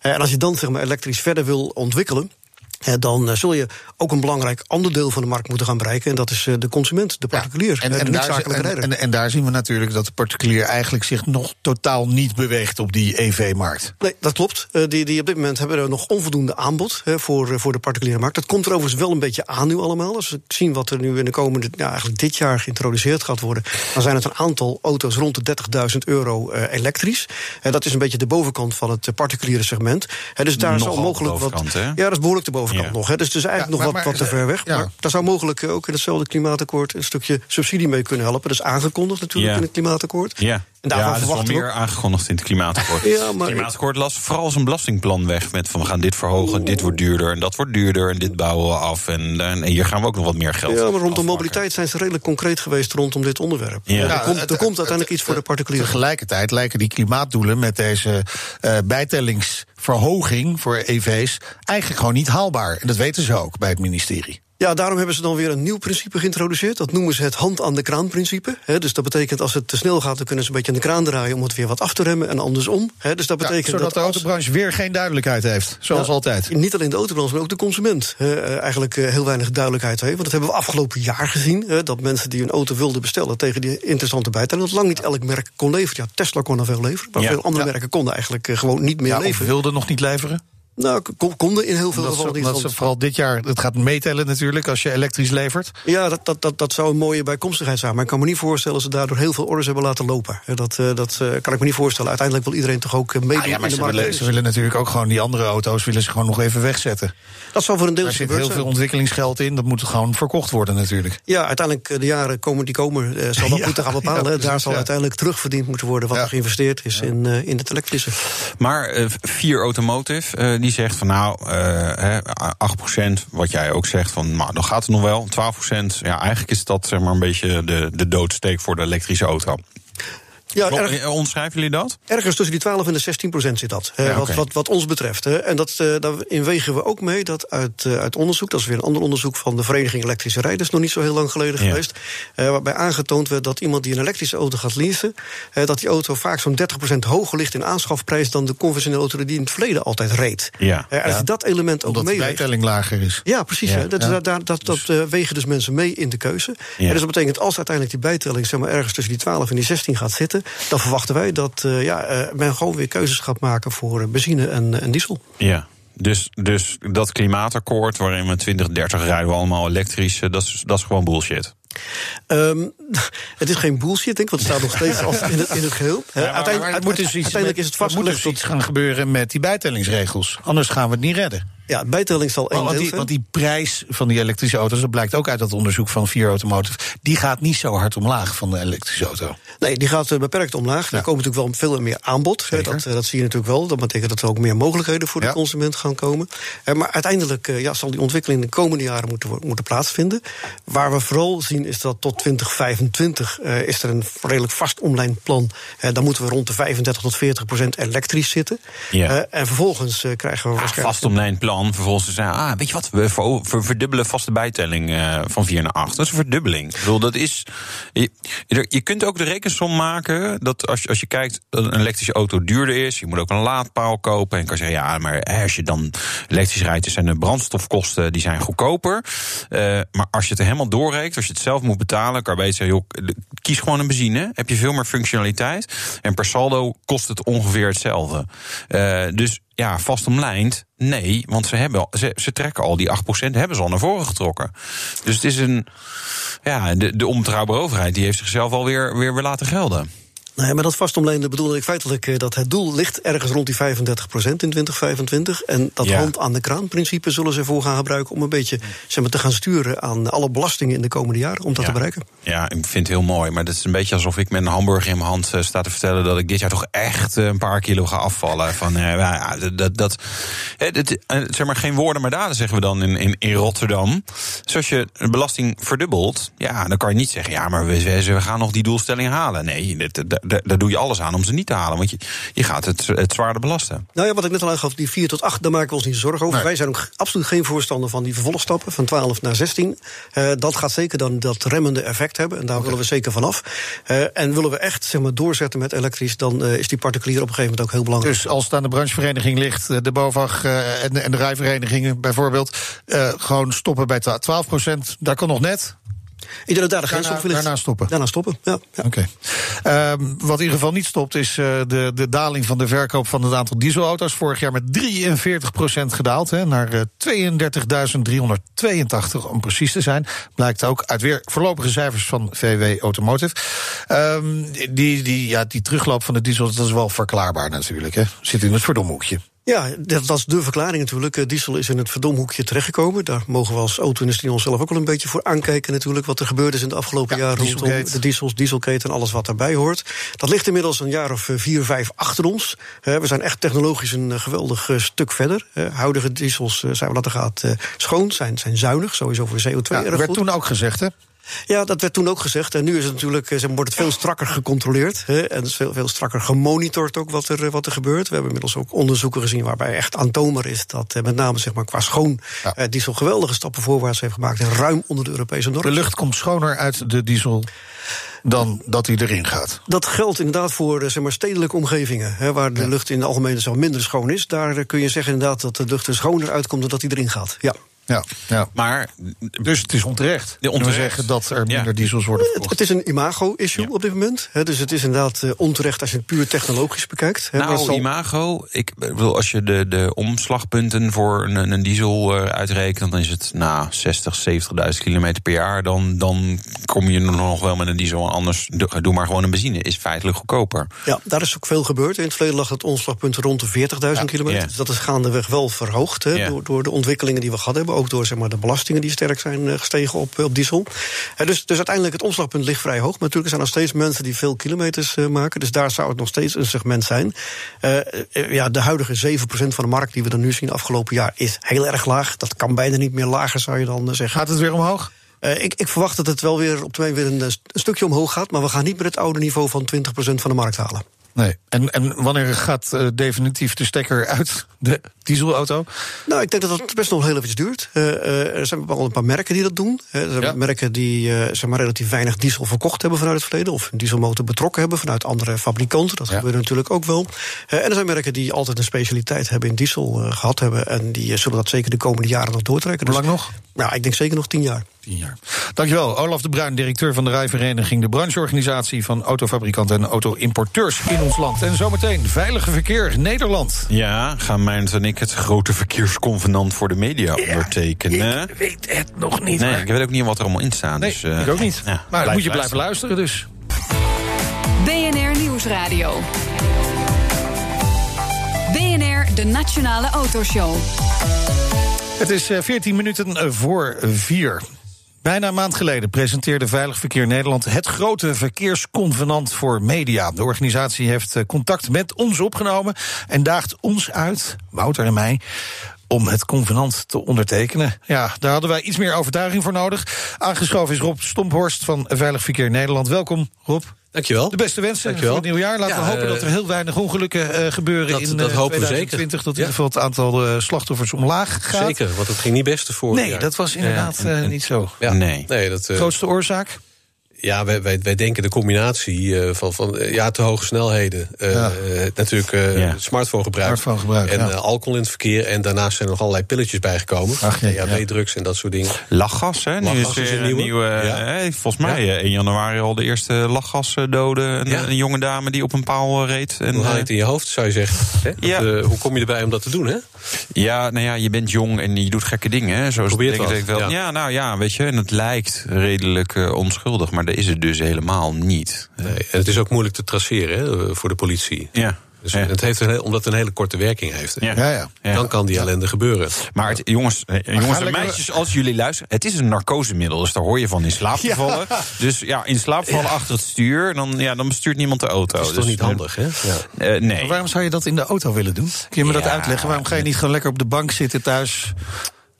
En als je dan zeg maar, elektrisch verder wil ontwikkelen... eh, dan eh, zul je ook een belangrijk ander deel van de markt moeten gaan bereiken. En dat is eh, de consument, de particulier, en, en, de daar, niet-zakelijke en, en, en daar zien we natuurlijk dat de particulier eigenlijk zich nog totaal niet beweegt op die EV-markt. Nee, dat klopt. Die, die op dit moment hebben we nog onvoldoende aanbod voor, voor de particuliere markt. Dat komt er overigens wel een beetje aan nu allemaal. Als we zien wat er nu in de komende, ja, eigenlijk dit jaar geïntroduceerd gaat worden, dan zijn het een aantal auto's rond de 30.000 euro elektrisch. Dat is een beetje de bovenkant van het particuliere segment. Dus daar Nogal zou mogelijk wat. hè? Ja, dat is behoorlijk de bovenkant Ja. nog. Hè. Dus het is eigenlijk Ja, nog maar- wat, wat te ver weg. ja. Maar daar zou mogelijk eh, ook in hetzelfde klimaatakkoord een stukje subsidie mee kunnen helpen. Dat is aangekondigd natuurlijk Ja. in het klimaatakkoord. Ja, En daarvan ja is wel verwachten we meer aangekondigd in het klimaatakkoord. Ja, maar- het klimaatakkoord las vooral zijn belastingplan weg. Met van we gaan dit verhogen, dit wordt duurder en dat wordt duurder... en dit bouwen we af en, en hier gaan we ook nog wat meer geld Ja, maar rondom mobiliteit zijn ze redelijk concreet geweest rondom dit onderwerp. Ja. Er, Ja, komt, er komt het- uiteindelijk iets voor de particulieren. Tegelijkertijd lijken die klimaatdoelen met deze eh, bijtellingsverhoging voor EV's eigenlijk gewoon niet haalbaar. En dat weten ze ook bij het ministerie. Ja, daarom hebben ze dan weer een nieuw principe geïntroduceerd. Dat noemen ze het hand aan de kraan principe. Hè, dus dat betekent als het te snel gaat, dan kunnen ze een beetje aan de kraan draaien om het weer wat af te remmen en andersom. Hè, dus dat Ja, betekent zodat dat de als- autobranche weer geen duidelijkheid heeft, zoals Ja, altijd. Niet alleen de autobranche, maar ook de consument. eh, eigenlijk eh, heel weinig duidelijkheid heeft. Want dat hebben we afgelopen jaar gezien. hè, dat mensen die een auto wilden bestellen tegen die interessante bijtelling. dat lang niet elk merk kon leveren. Ja, Tesla kon er veel leveren. Maar Ja. veel andere Ja. merken konden eigenlijk eh, gewoon niet meer Ja, of leveren. wilde nog niet leveren. Nou, kon- konden in heel veel gevallen ze, niet. ze want- vooral dit jaar, het gaat meetellen natuurlijk als je elektrisch levert. Ja, dat, dat, dat, dat zou een mooie bijkomstigheid zijn. Maar ik kan me niet voorstellen dat ze daardoor heel veel orders hebben laten lopen. Dat, eh, dat eh, kan ik me niet voorstellen. Uiteindelijk wil iedereen toch ook eh, meedoen Ah, ja, maar in de ze markt. willen, ze willen natuurlijk ook gewoon die andere auto's willen ze gewoon nog even wegzetten. Dat zal voor een deel Daar zit heel zijn. veel ontwikkelingsgeld in. Dat moet gewoon verkocht worden natuurlijk. Ja, uiteindelijk de jaren komen die komen, eh, zal dat Ja, moeten gaan bepalen. ja, hè. precies, Daar zal ja. uiteindelijk terugverdiend moeten worden wat Ja. er geïnvesteerd is in, eh, in het elektrische. Maar eh, Vier Automotive, eh, die zegt van nou, eh, hè, 8%, wat jij ook zegt, van nou, dan gaat het nog wel. 12%, ja, eigenlijk is dat zeg maar een beetje de, de doodsteek voor de elektrische auto. Ja, erg- eh, Onderschrijven jullie dat? Ergens tussen die 12 en de 16 procent zit dat. Ja, wat, wat, wat ons betreft. Hè. En dat, eh daarin wegen we ook mee dat uit, eh, uit onderzoek, dat is weer een ander onderzoek van de Vereniging Elektrische Rijders, nog niet zo heel lang geleden Ja. geweest. waarbij aangetoond werd dat iemand die een elektrische auto gaat leasen, dat die auto vaak zo'n 30 procent hoger ligt in aanschafprijs dan de conventionele auto die in het verleden altijd reed. Ja. En als je dat element ook Omdat de meeweegt. bijtelling lager is. Ja, precies. Ja. Dat, ja. dat, dat, dat, dat eh, wegen dus mensen mee in de keuze. Ja. En dus dat betekent als uiteindelijk die bijtelling zeg maar, ergens tussen die 12 en die 16 gaat zitten, dan verwachten wij dat eh, ja, eh, men gewoon weer keuzes gaat maken voor eh, benzine en, diesel. Ja. Dus, dus dat klimaatakkoord waarin we 2030 rijden we allemaal elektrisch, dat is, dat is gewoon bullshit. Ehm, het is geen bullshit, denk ik, want het staat nog steeds als in het, in het geheel. Eh, Maar- uiteindelijk maar het moet dus iets uiteindelijk met- is het er moet vastgelegd dus iets gaan gebeuren met die bijtellingsregels. Anders gaan we het niet redden. Ja, bijtelling zal één Want deel die, zijn. want die prijs van die elektrische auto's, dat blijkt ook uit dat onderzoek van Vier Automotive, die gaat niet zo hard omlaag van de elektrische auto. Nee, die gaat eh, beperkt omlaag. Er komt natuurlijk wel veel meer aanbod. Dat, eh, dat zie je natuurlijk wel. Dat betekent dat er ook meer mogelijkheden voor Ja. de consument gaan komen. Eh, Maar uiteindelijk ja, zal die ontwikkeling de komende jaren moeten, moeten plaatsvinden. Waar we vooral zien is dat tot 2025 eh, is er een redelijk vast online plan. Eh, dan moeten we rond de 35 tot 40 procent elektrisch zitten. Ja. Eh, en vervolgens krijgen we waarschijnlijk... vast omlijnd plan. dan vervolgens zeggen... ah, weet je wat, we ver, verdubbelen vaste bijtelling uh, van 4 naar 8. Dat is een verdubbeling. Ik bedoel, dat is... Je, je kunt ook de rekensom maken dat als je, als je kijkt... dat een elektrische auto duurder is, je moet ook een laadpaal kopen... en kan zeggen, ja, maar als je dan elektrisch rijdt... zijn de brandstofkosten die zijn goedkoper. Uh, maar als je het helemaal doorrekent, als je het zelf moet betalen... kan zeggen, joh, kies gewoon een benzine. Heb je veel meer functionaliteit. En per saldo kost het ongeveer hetzelfde. Uh, dus ja, vast omlijnd. Nee, want ze, hebben, ze, ze trekken al die 8% hebben ze al naar voren getrokken. Dus het is een. Ja, de, de onbetrouwbare overheid die heeft zichzelf alweer weer, weer laten gelden. Nee, maar dat vastomlijnen bedoelde ik feitelijk eh, dat het doel ligt ergens rond die 35% in 2025. En dat hand aan de kraan principe zullen ze voor gaan gebruiken om een beetje zeg maar, te gaan sturen aan alle belastingen in de komende jaren om dat te bereiken. Ja, ik vind het heel mooi. Maar dat is een beetje alsof ik met een hamburger in mijn hand uh, sta te vertellen dat ik dit jaar toch echt uh, een paar kilo ga afvallen. Van, uh, ja, dat, dat, dat zeg maar geen woorden maar daden, zeggen we dan in, in, in Rotterdam. Dus als je de belasting verdubbelt, ja, dan kan je niet zeggen, ja, maar we, we gaan nog die doelstelling halen. Nee, dat, daar doe je alles aan om ze niet te halen. Want je, je gaat het, het zwaarder belasten. Nou ja, wat ik net al aangaf, die 4 tot 8, daar maken we ons niet zorgen over. Wij zijn ook absoluut geen voorstander van die vervolgstappen van 12 naar 16. Uh, eh, dat gaat zeker dan dat remmende effect hebben. En daar willen we zeker vanaf. Uh, en willen we echt zeg maar, doorzetten met elektrisch, dan uh, is die particulier op een gegeven moment ook heel belangrijk. Dus als het aan de branchevereniging ligt, de BOVAG en, en de rijverenigingen bijvoorbeeld, gewoon stoppen bij 12 procent, daar kan nog net. Ik denk dat daar de grens op Daarna stoppen. Daarna stoppen, ja. ja. Oké. Okay. Um, wat in ieder geval niet stopt, is uh, de, de daling van de verkoop van het aantal dieselauto's. Vorig jaar met 43% gedaald, hè, naar uh, 32.382 om precies te zijn. Blijkt ook uit weer voorlopige cijfers van VW Automotive. Um, die, die, ja, die terugloop van de diesel, dat is wel verklaarbaar natuurlijk. Hè. Zit in het verdomhoekje. Ja, dat, dat, is de verklaring natuurlijk. Eh, diesel is in het verdomhoekje terechtgekomen. Daar mogen we als auto-industrie onszelf ook wel een beetje voor aankijken natuurlijk... wat er gebeurd is in de afgelopen jaren rondom de diesels, dieselketen en alles wat daarbij hoort. Dat ligt inmiddels een jaar of eh, vier, vijf achter ons. We zijn echt technologisch een eh, geweldig stuk verder. Huidige diesels, zijn we dat er gaat, schoon, zijn, zijn zuinig, sowieso voor CO2 ja, Dat werd toen ook gezegd, hè? Ja, dat werd toen ook gezegd. En nu is het natuurlijk, eh, wordt het veel strakker gecontroleerd. Hè, en veel, veel strakker gemonitord ook wat er, eh, wat er gebeurt. We hebben inmiddels ook onderzoeken gezien waarbij echt aantoonbaar is dat eh, met name zeg maar, qua schoon ja. diesel geweldige stappen voorwaarts heeft gemaakt. En ruim onder de Europese normen. De lucht komt schoner uit de diesel dan dat hij erin gaat. Dat geldt inderdaad voor zeg maar, stedelijke omgevingen. Hè, waar de lucht in de algemene zo minder schoon is. Daar kun je zeggen inderdaad dat de lucht er schoner uitkomt dan dat hij erin gaat. Ja. Ja, ja. Maar, dus het is onterecht. De onterecht. zeggen dat er minder diesels worden verkocht. Het, is een imago-issue op dit moment. dus het is inderdaad uh, onterecht als je het puur technologisch bekijkt. nou, imago, ik bedoel, als je de, de omslagpunten voor een, een diesel uh, uitrekent, dan is het nou 60, 70.000 kilometer per jaar. Dan, dan kom je nog wel met een diesel. Anders doe maar gewoon een benzine. Is feitelijk goedkoper. Ja, daar is ook veel gebeurd. In het verleden lag het omslagpunt rond de 40.000 kilometer. Dus dat is gaandeweg wel verhoogd door, door de ontwikkelingen die we gehad hebben ook door zeg maar, de belastingen die sterk zijn eh, gestegen op, op diesel. dus, dus uiteindelijk het omslagpunt ligt vrij hoog. Maar natuurlijk zijn er nog steeds mensen die veel kilometers uh, maken. Dus daar zou het nog steeds een segment zijn. Ja, de huidige 7% van de markt die we dan nu zien afgelopen jaar is heel erg laag. Dat kan bijna niet meer lager, zou je dan zeggen. Gaat het weer omhoog? Uh, ik, ik, verwacht dat het wel weer op termijn weer een, een, stukje omhoog gaat. Maar we gaan niet meer het oude niveau van 20% van de markt halen. Nee. En, en wanneer gaat uh, definitief de stekker uit de dieselauto? Nou, ik denk dat dat best nog heel even duurt. Uh, er zijn wel een paar merken die dat doen. Er zijn ja. merken die zeg maar relatief weinig diesel verkocht hebben vanuit het verleden. Of een dieselmotor betrokken hebben vanuit andere fabrikanten. Dat ja. gebeurt natuurlijk ook wel. en er zijn merken die altijd een specialiteit hebben in diesel gehad hebben. En die zullen dat zeker de komende jaren nog doortrekken. Hoe lang nog? Ja, ik denk zeker nog tien jaar. Tien jaar. Dankjewel, Olaf de Bruin, directeur van de Rijvereniging... de brancheorganisatie van autofabrikanten en auto-importeurs in ons land. En zometeen Veilige Verkeer Nederland. Ja, gaan Meijns en ik het grote verkeersconvenant voor de media ja, ondertekenen? Ik weet het nog niet. Nee, ik weet ook niet wat er allemaal in staat. Nee, dus, uh, ik ook niet. Ja, maar dan moet je blijven luisteren dus. BNR Nieuwsradio. BNR, de Nationale Autoshow. Het is 14 minuten voor 4. Bijna een maand geleden presenteerde Veilig Verkeer Nederland het grote verkeersconvenant voor media. De organisatie heeft contact met ons opgenomen en daagt ons uit, Wouter en mij, om het convenant te ondertekenen. Ja, daar hadden wij iets meer overtuiging voor nodig. Aangeschoven is Rob Stomphorst van Veilig Verkeer Nederland. Welkom, Rob. Dankjewel. De beste wensen Dankjewel. voor het nieuwjaar. Laten Ja, we hopen eh, dat er heel weinig ongelukken eh, gebeuren dat- in dat eh, hopen we 2020. Dat in ieder geval het aantal eh, slachtoffers omlaag gaat. Zeker, want het ging niet best vorig Nee, jaar. dat was inderdaad eh, niet zo. Ja. Nee. nee dat, eh, Grootste oorzaak? Ja, wij, wij, wij denken de combinatie eh, van, van eh, ja, te hoge snelheden. eh, Ja. natuurlijk eh Ja. smartphonegebruik. Smartphonegebruik, en ja. alcohol in het verkeer. En daarnaast zijn er nog allerlei pilletjes bijgekomen. Ach, jee, ja. drugs en dat soort dingen. Lachgas, hè? Nu Lachgas is, is weer een nieuwe. nieuwe. Ja. eh, volgens mij 1 januari al de eerste lachgasdoden. Een, Ja. een jonge dame die op een paal reed. En, Hoe haal je het in je hoofd, zou je zeggen? Hè? Ja. Dat, hoe kom je erbij om dat te doen, hè? Ja, nou ja, je bent jong en je doet gekke dingen. Hè? Zo is Probeer het het denk ik wel, ja. Ja. nou ja, weet je, en het lijkt redelijk onschuldig, maar dat is het dus helemaal niet. Nee. En het is ook moeilijk te traceren hè, voor de politie. Ja. Dus ja. het heeft een, heel- omdat het een hele korte werking heeft. Ja. Ja, ja. Ja. Dan kan die ellende gebeuren. Maar het, jongens, eh, jongens en meisjes, als jullie luisteren, het is een narcosemiddel, dus daar hoor je van in slaap te Ja. vallen. Dus ja, in slaap vallen achter het stuur, dan, ja, dan bestuurt niemand de auto. Dat is Dus, toch niet eh, handig, hè? Ja. eh, nee. Maar waarom zou je dat in de auto willen doen? Kun je me dat uitleggen? Waarom ga je niet gewoon lekker op de bank zitten thuis?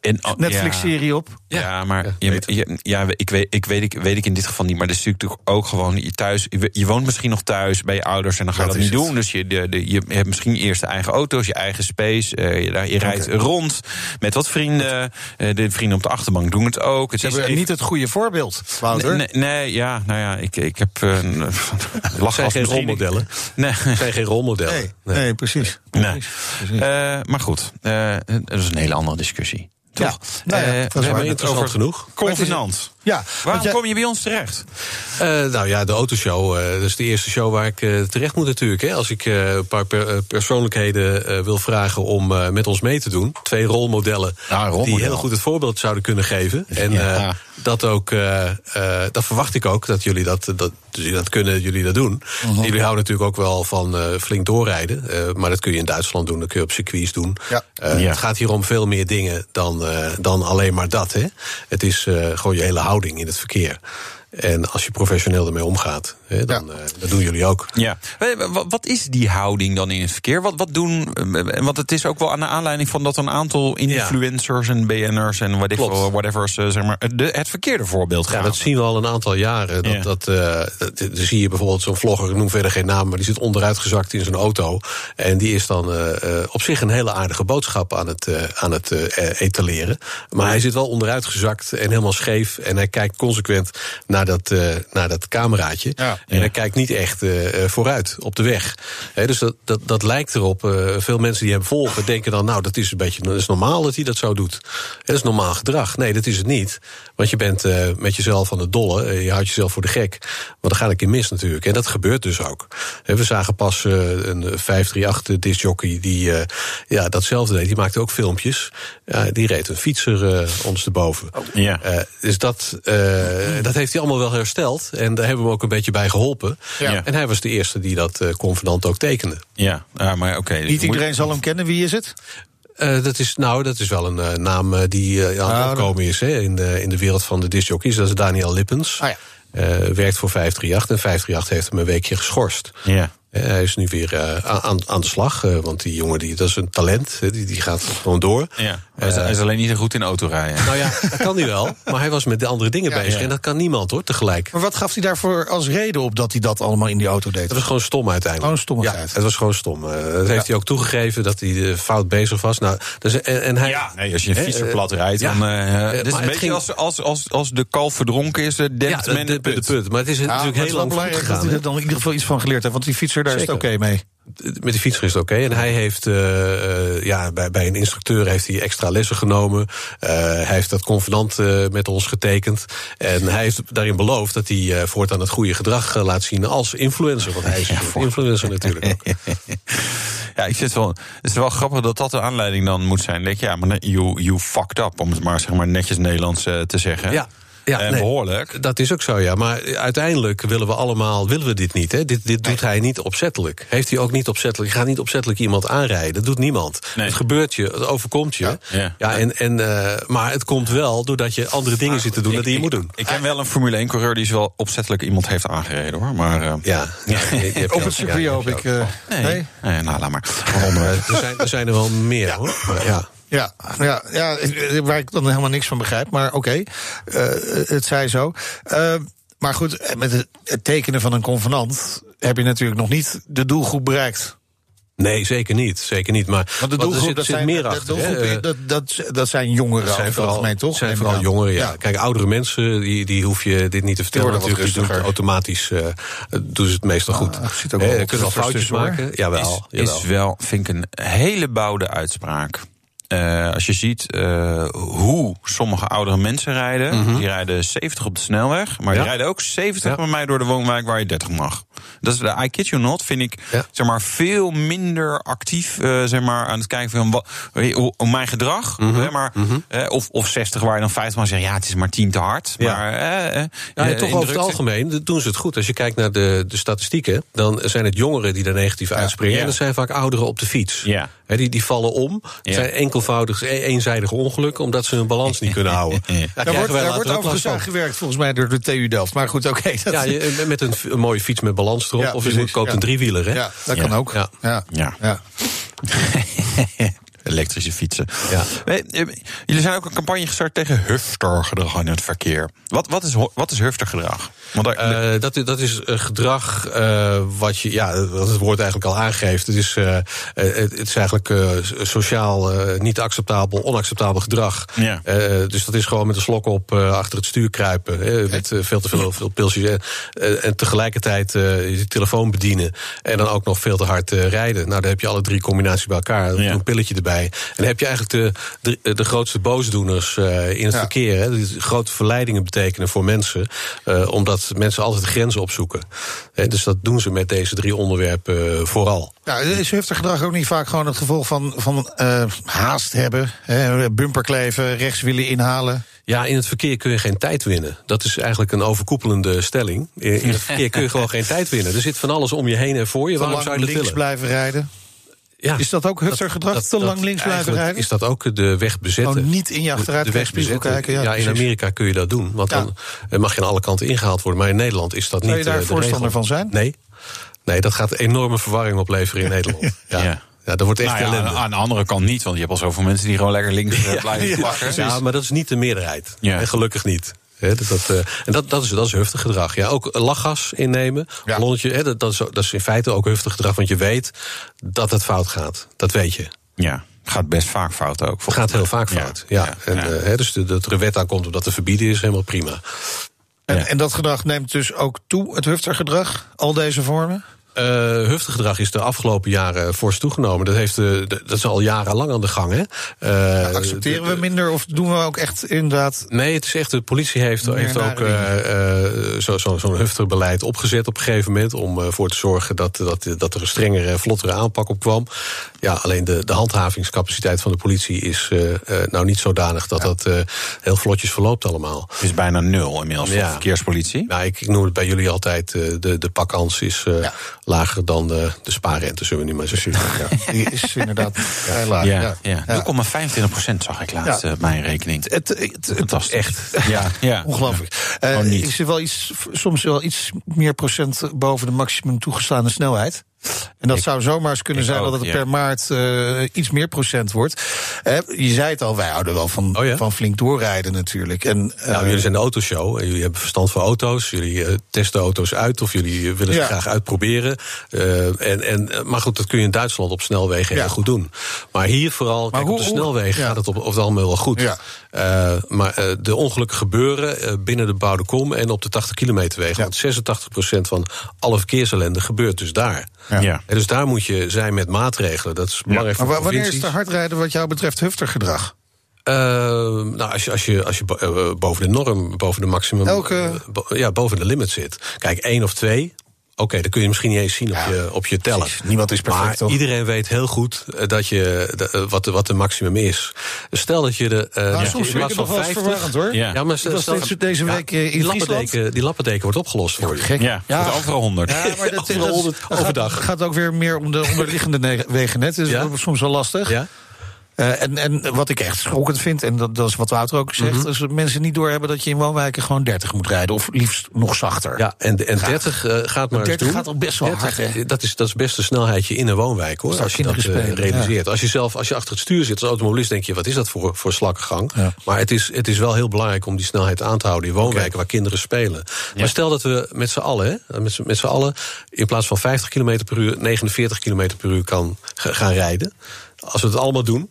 En, oh, Netflix-serie op? Ja, maar Ja, je, ja, ik, weet, ik, weet, ik weet ik in dit geval niet. Maar dat is natuurlijk ook gewoon je thuis. Je, je woont misschien nog thuis bij je ouders en dan ga je Dat dat, niet het. doen. Dus je, de, de, je hebt misschien eerst de eigen auto's, je eigen space. eh, je, daar- je rijdt rond met wat vrienden. eh, de vrienden op de achterbank doen het ook. Het Ze is hebben even- niet het goede voorbeeld, Wouter. Nee, nee, ja, nou ja, ik, ik heb uh, een lachgas zijn geen rolmodellen. Nee. Zijn geen rolmodellen. Nee, nee, precies. Nee. Precies, precies. Eh, maar goed, eh, dat is een hele andere discussie. Toch? nou ja, Eh, dat is we Interessant genoeg. Convenant. Ja, Waarom jij- kom je bij ons terecht? Eh, nou ja, de autoshow. eh dat is de eerste show waar ik terecht moet natuurlijk. Hè. Als ik een paar per- persoonlijkheden wil vragen om met ons mee te doen. Twee rolmodellen Ja, rolmodel. die heel goed het voorbeeld zouden kunnen geven. En Ja. dat ook, dat verwacht ik ook, dat jullie dat, dat, dus jullie dat kunnen, jullie dat doen. Mhm. Jullie houden natuurlijk ook wel van flink doorrijden. maar dat kun je in Duitsland doen, dat kun je op circuits doen. Ja. Ja. Het gaat hier om veel meer dingen dan, eh, dan alleen maar dat. Hè. Het is eh, gewoon je hele houding in het verkeer. En als je professioneel ermee omgaat, dan, eh, dat doen jullie ook. Ja. Wa- Wat is die houding dan in het verkeer? Wat, wat doen. eh, Want het is ook wel aan de aanleiding van dat een aantal influencers en BN'ers en wat veel, whatever's, eh, zeg maar, de, het verkeerde voorbeeld Ja, gaan. dat zien we al een aantal jaren. Dat, Ja. dat, eh, zie je bijvoorbeeld zo'n vlogger, ik noem verder geen naam, maar die zit onderuitgezakt in zijn auto. En die is dan eh, eh, op zich een hele aardige boodschap aan het, eh, aan het eh, etaleren. Maar hij zit wel onderuitgezakt en helemaal scheef. En hij kijkt consequent naar dat, eh, naar dat cameraatje. Ja. En hij kijkt niet echt eh, eh, vooruit op de weg. Dus dat, dat, dat lijkt erop. eh, veel mensen die hem volgen denken dan, nou, dat is een beetje dat is normaal dat hij dat zo doet. Dat is normaal gedrag. Nee, dat is het niet. Want je bent met jezelf aan het dolle. je houdt jezelf voor de gek. Maar dan gaat ik in mis natuurlijk. En dat gebeurt dus ook. We zagen pas een 538 discjockey die ja, datzelfde deed. Die maakte ook filmpjes. Ja, die reed een fietser ons erboven. Ja. Eh, dus dat, dat heeft hij allemaal wel hersteld. En daar hebben we hem ook een beetje bij geholpen. Ja. En hij was de eerste die dat eh convenant ook tekende. Ja, ah, maar oké. dus Niet moet- iedereen zal hem kennen. Wie is het? Eh, dat is, nou, dat is wel een eh, naam die aan Ah, het opkomen is hè, in, de, in de wereld van de discjockeys. Dat is Daniel Lippens. Ah, ja. Eh, werkt voor 538 en 538 heeft hem een weekje geschorst. Ja. Eh, hij is nu weer eh, aan, aan de slag, eh, want die jongen die, dat is een talent. hè, die, die gaat gewoon door. Ja. Hij, is, hij is alleen niet zo goed in autorijden. Nou ja, dat kan hij wel. Maar hij was met de andere dingen Ja, bezig. ja. En dat kan niemand hoor, tegelijk. Maar wat gaf hij daarvoor als reden op dat hij dat allemaal in die auto deed? Het was gewoon stom uiteindelijk. Oh, stommigheid. Ja, het was gewoon stom. Eh, dat heeft hij ook toegegeven dat hij fout bezig was. Nou, dus, en, en hij, Ja, nee, als je een fietser plat rijdt, ja. dan... dit is een het beetje ging- als, als, als, als de kalf verdronken is, dempt de, men de, de de put. Maar het is natuurlijk het heel is lang goed belangrijk dat gegaan. hij er dan in ieder geval iets van geleerd heeft. Want die fietser, daar is het oké mee. Met die fietser is het oké. En hij heeft eh, eh, ja, bij, bij een instructeur heeft hij extra lessen genomen. Eh, hij heeft dat convenant eh, met ons getekend. En hij heeft daarin beloofd dat hij eh, voortaan het goede gedrag laat zien als influencer. Want hij is een influencer natuurlijk ook. Ja, ik vind het wel, het is wel grappig dat dat de aanleiding dan moet zijn. Denk je, ja, maar you, you fucked up, om het maar, zeg maar netjes Nederlands te zeggen. Ja. Ja, en nee. behoorlijk. Dat is ook zo, ja. Maar uiteindelijk willen we allemaal willen we dit niet. Hè? Dit, dit doet hij niet opzettelijk. Heeft hij ook niet opzettelijk. Je gaat niet opzettelijk iemand aanrijden. Dat doet niemand. Nee. Het gebeurt je, het overkomt je. Ja. Ja. en, en, eh, maar het komt wel doordat je andere dingen zit te doen dan die je moet doen. Ik ken wel een Formule 1-coureur die is wel opzettelijk iemand heeft aangereden, hoor. Maar, eh, Ja, ja, Op het circuit hoop ik. eh, nee. nee? nee, nou, laat maar. Er zijn, er zijn er wel meer, hoor. Maar ja. Ja, ja, ja, waar ik dan helemaal niks van begrijp. Maar oké, uh, het zij zo. Uh, maar goed, met het, tekenen van een convenant heb je natuurlijk nog niet de doelgroep bereikt. Nee, zeker niet. Zeker niet. Maar Want de doelgroep, er zit, dat, zijn, meer de achter. doelgroep, hè. dat, dat, dat zijn jongeren, Dat zijn over het vooral, algemeen, toch? zijn vooral aan. jongeren, ja. Ja. Kijk, oudere mensen, die, die hoef je dit niet te vertellen. natuurlijk, die doen het automatisch, eh doen ze het meestal goed. Ah, ziet ook Hè, wel foutjes maken. Jawel, is, jawel. is wel, vind ik, een hele boude uitspraak. Eh, als je ziet eh, hoe sommige oudere mensen rijden. Die rijden 70 op de snelweg. Maar Mhm. Ja. die rijden ook 70 Ja. bij mij door de woonwijk waar je 30 mag. Dat is de I kid you not, vind ik Ja. zeg maar, veel minder actief eh, zeg maar, aan het kijken van wat, mijn gedrag. Mhm. Hè, maar, eh, of, of 60 waar je dan 50 man zegt, ja, het is maar 10 te hard. Maar, eh, eh, eh, toch over het algemeen doen ze het goed. Als je kijkt naar de, de statistieken, dan zijn het jongeren die er negatief uitspringen. En dat zijn vaak ouderen op de fiets. Die, die vallen om. Het Ja. zijn enkelvoudig, e- eenzijdige ongelukken, omdat ze hun balans niet kunnen houden. Ja. Daar, wordt, daar wordt overigens aan gewerkt, volgens mij, door de TU Delft. Maar goed, oké. dat- Ja, je- met een, een mooie fiets met balans erop. Ja, of je koopt ja. een driewieler. Hè? ja, dat Ja. kan ook. Ja. Ja. Elektrische fietsen. Ja. Eh, Jullie zijn ook een campagne gestart tegen huftergedrag in het verkeer. Wat, wat, is, wat is huftergedrag? Want daar, Eh, dat, is- dat is een gedrag eh, wat je, ja, wat het woord eigenlijk al aangeeft. Het is, eh, eh, het, het is eigenlijk eh, sociaal eh, niet acceptabel, onacceptabel gedrag. Ja. Eh, dus dat is gewoon met een slok op eh, achter het stuur kruipen. hè, met eh, veel te veel, veel pilsjes. En, eh, en tegelijkertijd eh, je telefoon bedienen. En dan ook nog veel te hard eh, rijden. Nou, dan heb je alle drie combinaties bij elkaar. Ja. Een pilletje erbij. En dan heb je eigenlijk de, de, de grootste boosdoeners eh, in het Ja. verkeer. Hè, die grote verleidingen betekenen voor mensen. eh, omdat mensen altijd de grenzen opzoeken. Hè, dus dat doen ze met deze drie onderwerpen eh, vooral. Ja, is huftergedrag ook niet vaak gewoon het gevolg van, van haast hebben? Hè, bumperkleven, rechts willen inhalen? Ja, in het verkeer kun je geen tijd winnen. Dat is eigenlijk een overkoepelende stelling. In het verkeer kun je gewoon geen tijd winnen. Er zit van alles om je heen en voor je. Te Waarom zou je dat links willen? blijven rijden? Ja, Is dat ook huftergedrag? dat- Te lang links blijven rijden? Is dat ook de weg bezetten? Gewoon niet in je de weg bezetten. kijken? Ja, Ja, in. Amerika kun je dat doen. Want Ja. dan eh, mag je aan alle kanten ingehaald worden. Maar in Nederland is dat Zou niet je daar eh, de voorstander van zijn? Nee. Nee, dat gaat enorme verwarring opleveren in Nederland. Ja. Ja. ja. dat wordt echt nou ja, ellende. aan, aan de andere kant niet, want je hebt al zoveel mensen die gewoon lekker links blijven plakken. Ja, maar dat is niet de meerderheid. Ja. En gelukkig niet. Hè, dus dat, eh, en dat, dat, is, dat is heftig gedrag. Ja, ook lachgas innemen, Ja. ballonnetje, dat, dat, is, dat is in feite ook heftig gedrag. Want je weet dat het fout gaat. Dat weet je. Ja, gaat best vaak fout ook. Het gaat heel vaak fout. Ja. Ja. En, Ja. eh, hè, dus de- dat er een wet aankomt om dat te verbieden is helemaal prima. En, Ja. en dat gedrag neemt dus ook toe, het huftergedrag? Al deze vormen? Eh heftig gedrag is de afgelopen jaren fors toegenomen. Dat, heeft, eh, dat is al jarenlang aan de gang. Hè? Eh, Accepteren de- we minder of doen we ook echt inderdaad... Nee, het is echt, de politie heeft, heeft ook eh, eh, zo- zo- zo'n hufterbeleid opgezet op een gegeven moment. Om ervoor te zorgen dat, dat, dat er een strengere, vlottere aanpak op kwam. Ja, alleen de, de handhavingscapaciteit van de politie is eh, eh, nou niet zodanig dat dat eh, heel vlotjes verloopt allemaal. Het is bijna nul inmiddels Ja. de verkeerspolitie. Nou, ik, ik noem het bij jullie altijd, eh, de, de pakkans is eh, Ja. Lager dan de, de spaarrente, zullen we nu maar zeggen. Ja. Die is inderdaad vrij laag. Ja, Ja. ja. 0,25 procent zag ik laatst Ja. eh, op mijn rekening. Het, het, het, Fantastisch. echt. Ja, ja. Ongelooflijk. Eh, is er wel iets, soms wel iets meer procent boven de maximum toegestaande snelheid? En dat Ik- zou zomaar eens kunnen zijn ook, dat het ja. per maart eh, iets meer procent wordt. Eh, je zei het al, wij houden wel van, Oh ja? van flink doorrijden natuurlijk. En, eh, Nou, jullie zijn de autoshow en jullie hebben verstand van auto's. Jullie eh, testen auto's uit of jullie willen ze Ja. graag uitproberen. Eh, en, en, eh, maar goed, dat kun je in Duitsland op snelwegen heel goed doen. Maar hier vooral, kijk, hoe- op de snelwegen gaat het op, over het algemeen wel goed. Ja. Eh, maar eh, de ongelukken gebeuren eh, binnen de bouwde kom en op de 80 kilometer wegen. Ja. Want 86% van alle verkeersellende gebeurt dus daar. Ja. Ja. En dus daar moet je zijn met maatregelen. Dat is belangrijk maar voor wa- wanneer is provincies. te hard rijden wat jou betreft huftergedrag? Eh, nou, als je, als je, als je bo- boven de norm, boven de maximum. Elke- bo- ja, boven de limit zit. Kijk, één of twee. Oké, dan kun je misschien niet eens zien op, je, op je teller. precies. Niemand is perfect, maar toch? iedereen weet heel goed eh, dat je, de, eh, wat, de, wat de maximum is. Stel dat je de. eh, Nou, ja, soms ik plaats het nog wel eens 50 verwarrend hoor. Ja. Ja, maar was stel- deze- deze week, in die lappendeken, die lappendeken wordt opgelost voor je. Gek. Ja, Ja. overal 100. Ja, maar dat, dat- dat overdag. gaat, gaat ook weer meer om de onderliggende wegen net. Dus dat is soms wel lastig. Ja? Uh, en, en wat ik echt schokkend vind, en dat, dat is wat Wouter ook zegt, Mhm. is dat mensen niet doorhebben dat je in woonwijken gewoon 30 moet rijden. Of liefst nog zachter. Ja, en, en 30 eh, gaat maar eens 30 doen. gaat al best wel 30, hard, hè? dat, is, dat is best een snelheidje in een woonwijk, hoor. Als Als je dat eh, realiseert. Als je zelf, als je achter het stuur zit als automobilist, denk je, wat is dat voor, voor slakkengang? Ja. Maar het is, het is wel heel belangrijk om die snelheid aan te houden in woonwijken waar kinderen spelen. Maar stel dat we met z'n allen, hè, met, z'n- met z'n allen, in plaats van 50 km per uur, 49 km per uur kan ga- gaan rijden. Als we het allemaal doen.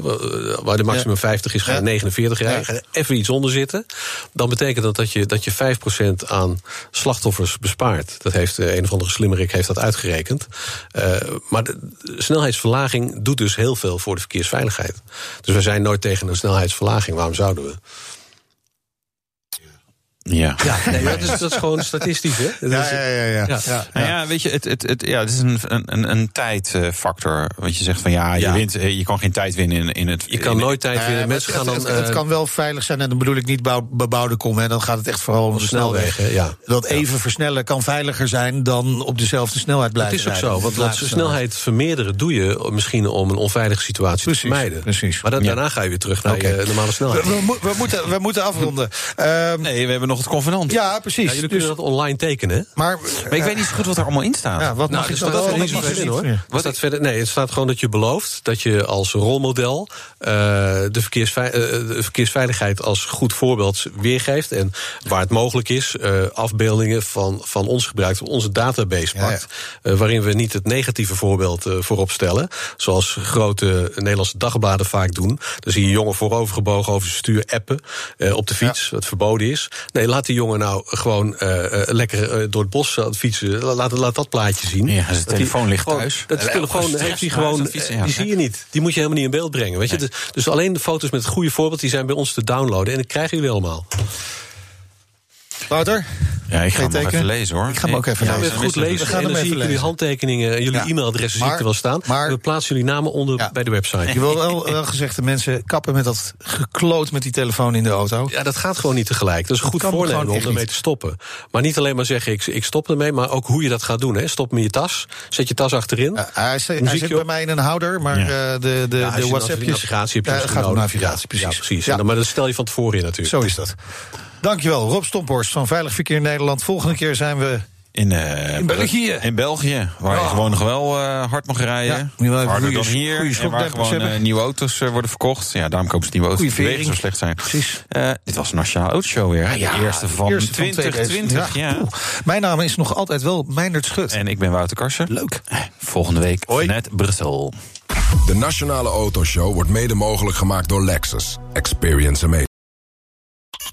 Wa- waar de maximum 50 is, ga je Ja. 49 rijden. Ga je even iets onder zitten. Dan betekent dat dat je, dat je 5% aan slachtoffers bespaart. Dat heeft eh, een of andere slimmerik heeft dat uitgerekend. Eh, maar de snelheidsverlaging doet dus heel veel voor de verkeersveiligheid. Dus we zijn nooit tegen een snelheidsverlaging. Waarom zouden we? Ja. Ja, nee, dat, is, dat is gewoon statistisch, hè? Dat is- ja, ja. ja. Ja. ja. Nou ja, weet je, het, het, het, ja, het is een, een, een tijdfactor. Want je zegt van ja, je, Ja. wint, eh, je kan geen tijd winnen in, in het. Je kan in- nooit tijd Eh, winnen. Mensen het, gaan het, dan... het, eh, kan wel veilig zijn, en dan bedoel ik niet bouw- bebouwde kom. Hè. Dan gaat het echt vooral om de snelweg. snelwegen, ja. Dat even versnellen kan veiliger zijn dan op dezelfde snelheid Dat blijven is ook rijden. zo, want, Laagste snelheid vermederen doe je misschien om een onveilige situatie Precies, te vermijden. precies. Maar dan, Ja. daarna ga je weer terug naar je normale snelheid. We, we, mo- we moeten, we moeten afronden. Ehm, Nee, we hebben nog het convenant. Ja, precies. Ja, jullie Dus- kunnen dat online tekenen, maar, Maar ik weet niet zo goed wat er allemaal in staat. ja, wat Nou, mag ik staat wat in, niet? hoor. Er staat verder, nee, het staat gewoon dat je belooft dat je als rolmodel eh, de, verkeersvei- eh, de verkeersveiligheid als goed voorbeeld weergeeft. En waar het mogelijk is, eh, afbeeldingen van, van ons gebruikt, onze database Ja, pakt. eh, waarin we niet het negatieve voorbeeld eh, voorop stellen. Zoals grote Nederlandse dagbladen vaak doen. Dan zie je jongen voorovergebogen over zijn stuur appen eh, op de fiets, wat verboden is. Nee, laat die jongen nou gewoon eh, eh, lekker eh, door het bos fietsen. Laat, laat dat plaatje zien. Ja, zijn die- telefoon ligt gewoon- thuis. Dat telefoon gewoon heeft hij gewoon, fietsen, ja. die zie je niet. Die moet je helemaal niet in beeld brengen. Weet je? Dus, dus alleen de foto's met het goede voorbeeld, die zijn bij ons te downloaden. En dat krijgen jullie allemaal. Wouter? Ja, ik ga hem even lezen hoor. Ik ga hem ook even Ja, lezen. met goed lezen. We gaan en dan zie ik jullie handtekeningen en jullie Ja. e-mailadressen zie ik er wel staan. maar- we plaatsen jullie namen onder Ja. bij de website. Je wil wel, wel gezegd, de mensen kappen met dat gekloot met die telefoon in de auto. Ja, dat gaat gewoon niet tegelijk. Dat is een goed voornemen om ermee te stoppen. Maar niet alleen maar zeggen, ik, ik stop ermee, maar ook hoe je dat gaat doen. Hè. Stop met je tas, zet je tas achterin. Ja, hij, zit bij mij in een houder, maar Ja. eh, de, de, de je WhatsApp navigatie heb je gaat om navigatie, precies. Ja, precies. Dan- Maar dat stel je van tevoren in natuurlijk. Zo is dat. Dankjewel, Rob Stomphorst van Veilig Verkeer Nederland. Volgende keer zijn we In, eh, In België. In België, waar je gewoon nog wel eh, hard mag rijden. Ja, moet je wel even Harder goede- dan hier. en waar gewoon eh, nieuwe auto's worden verkocht. Ja, daarom kopen ze nieuwe auto's Goeie die zo slecht zijn. Precies. Eh, dit was een Nationale Autoshow weer. de eerste van eerste 2020. 2020. ja. Mijn naam is nog altijd wel Meindert Schut. En ik ben Wouter Karsen. Leuk. Volgende week Hoi. net Brussel. De Nationale Autoshow wordt mede mogelijk gemaakt door Lexus. Experience amazing.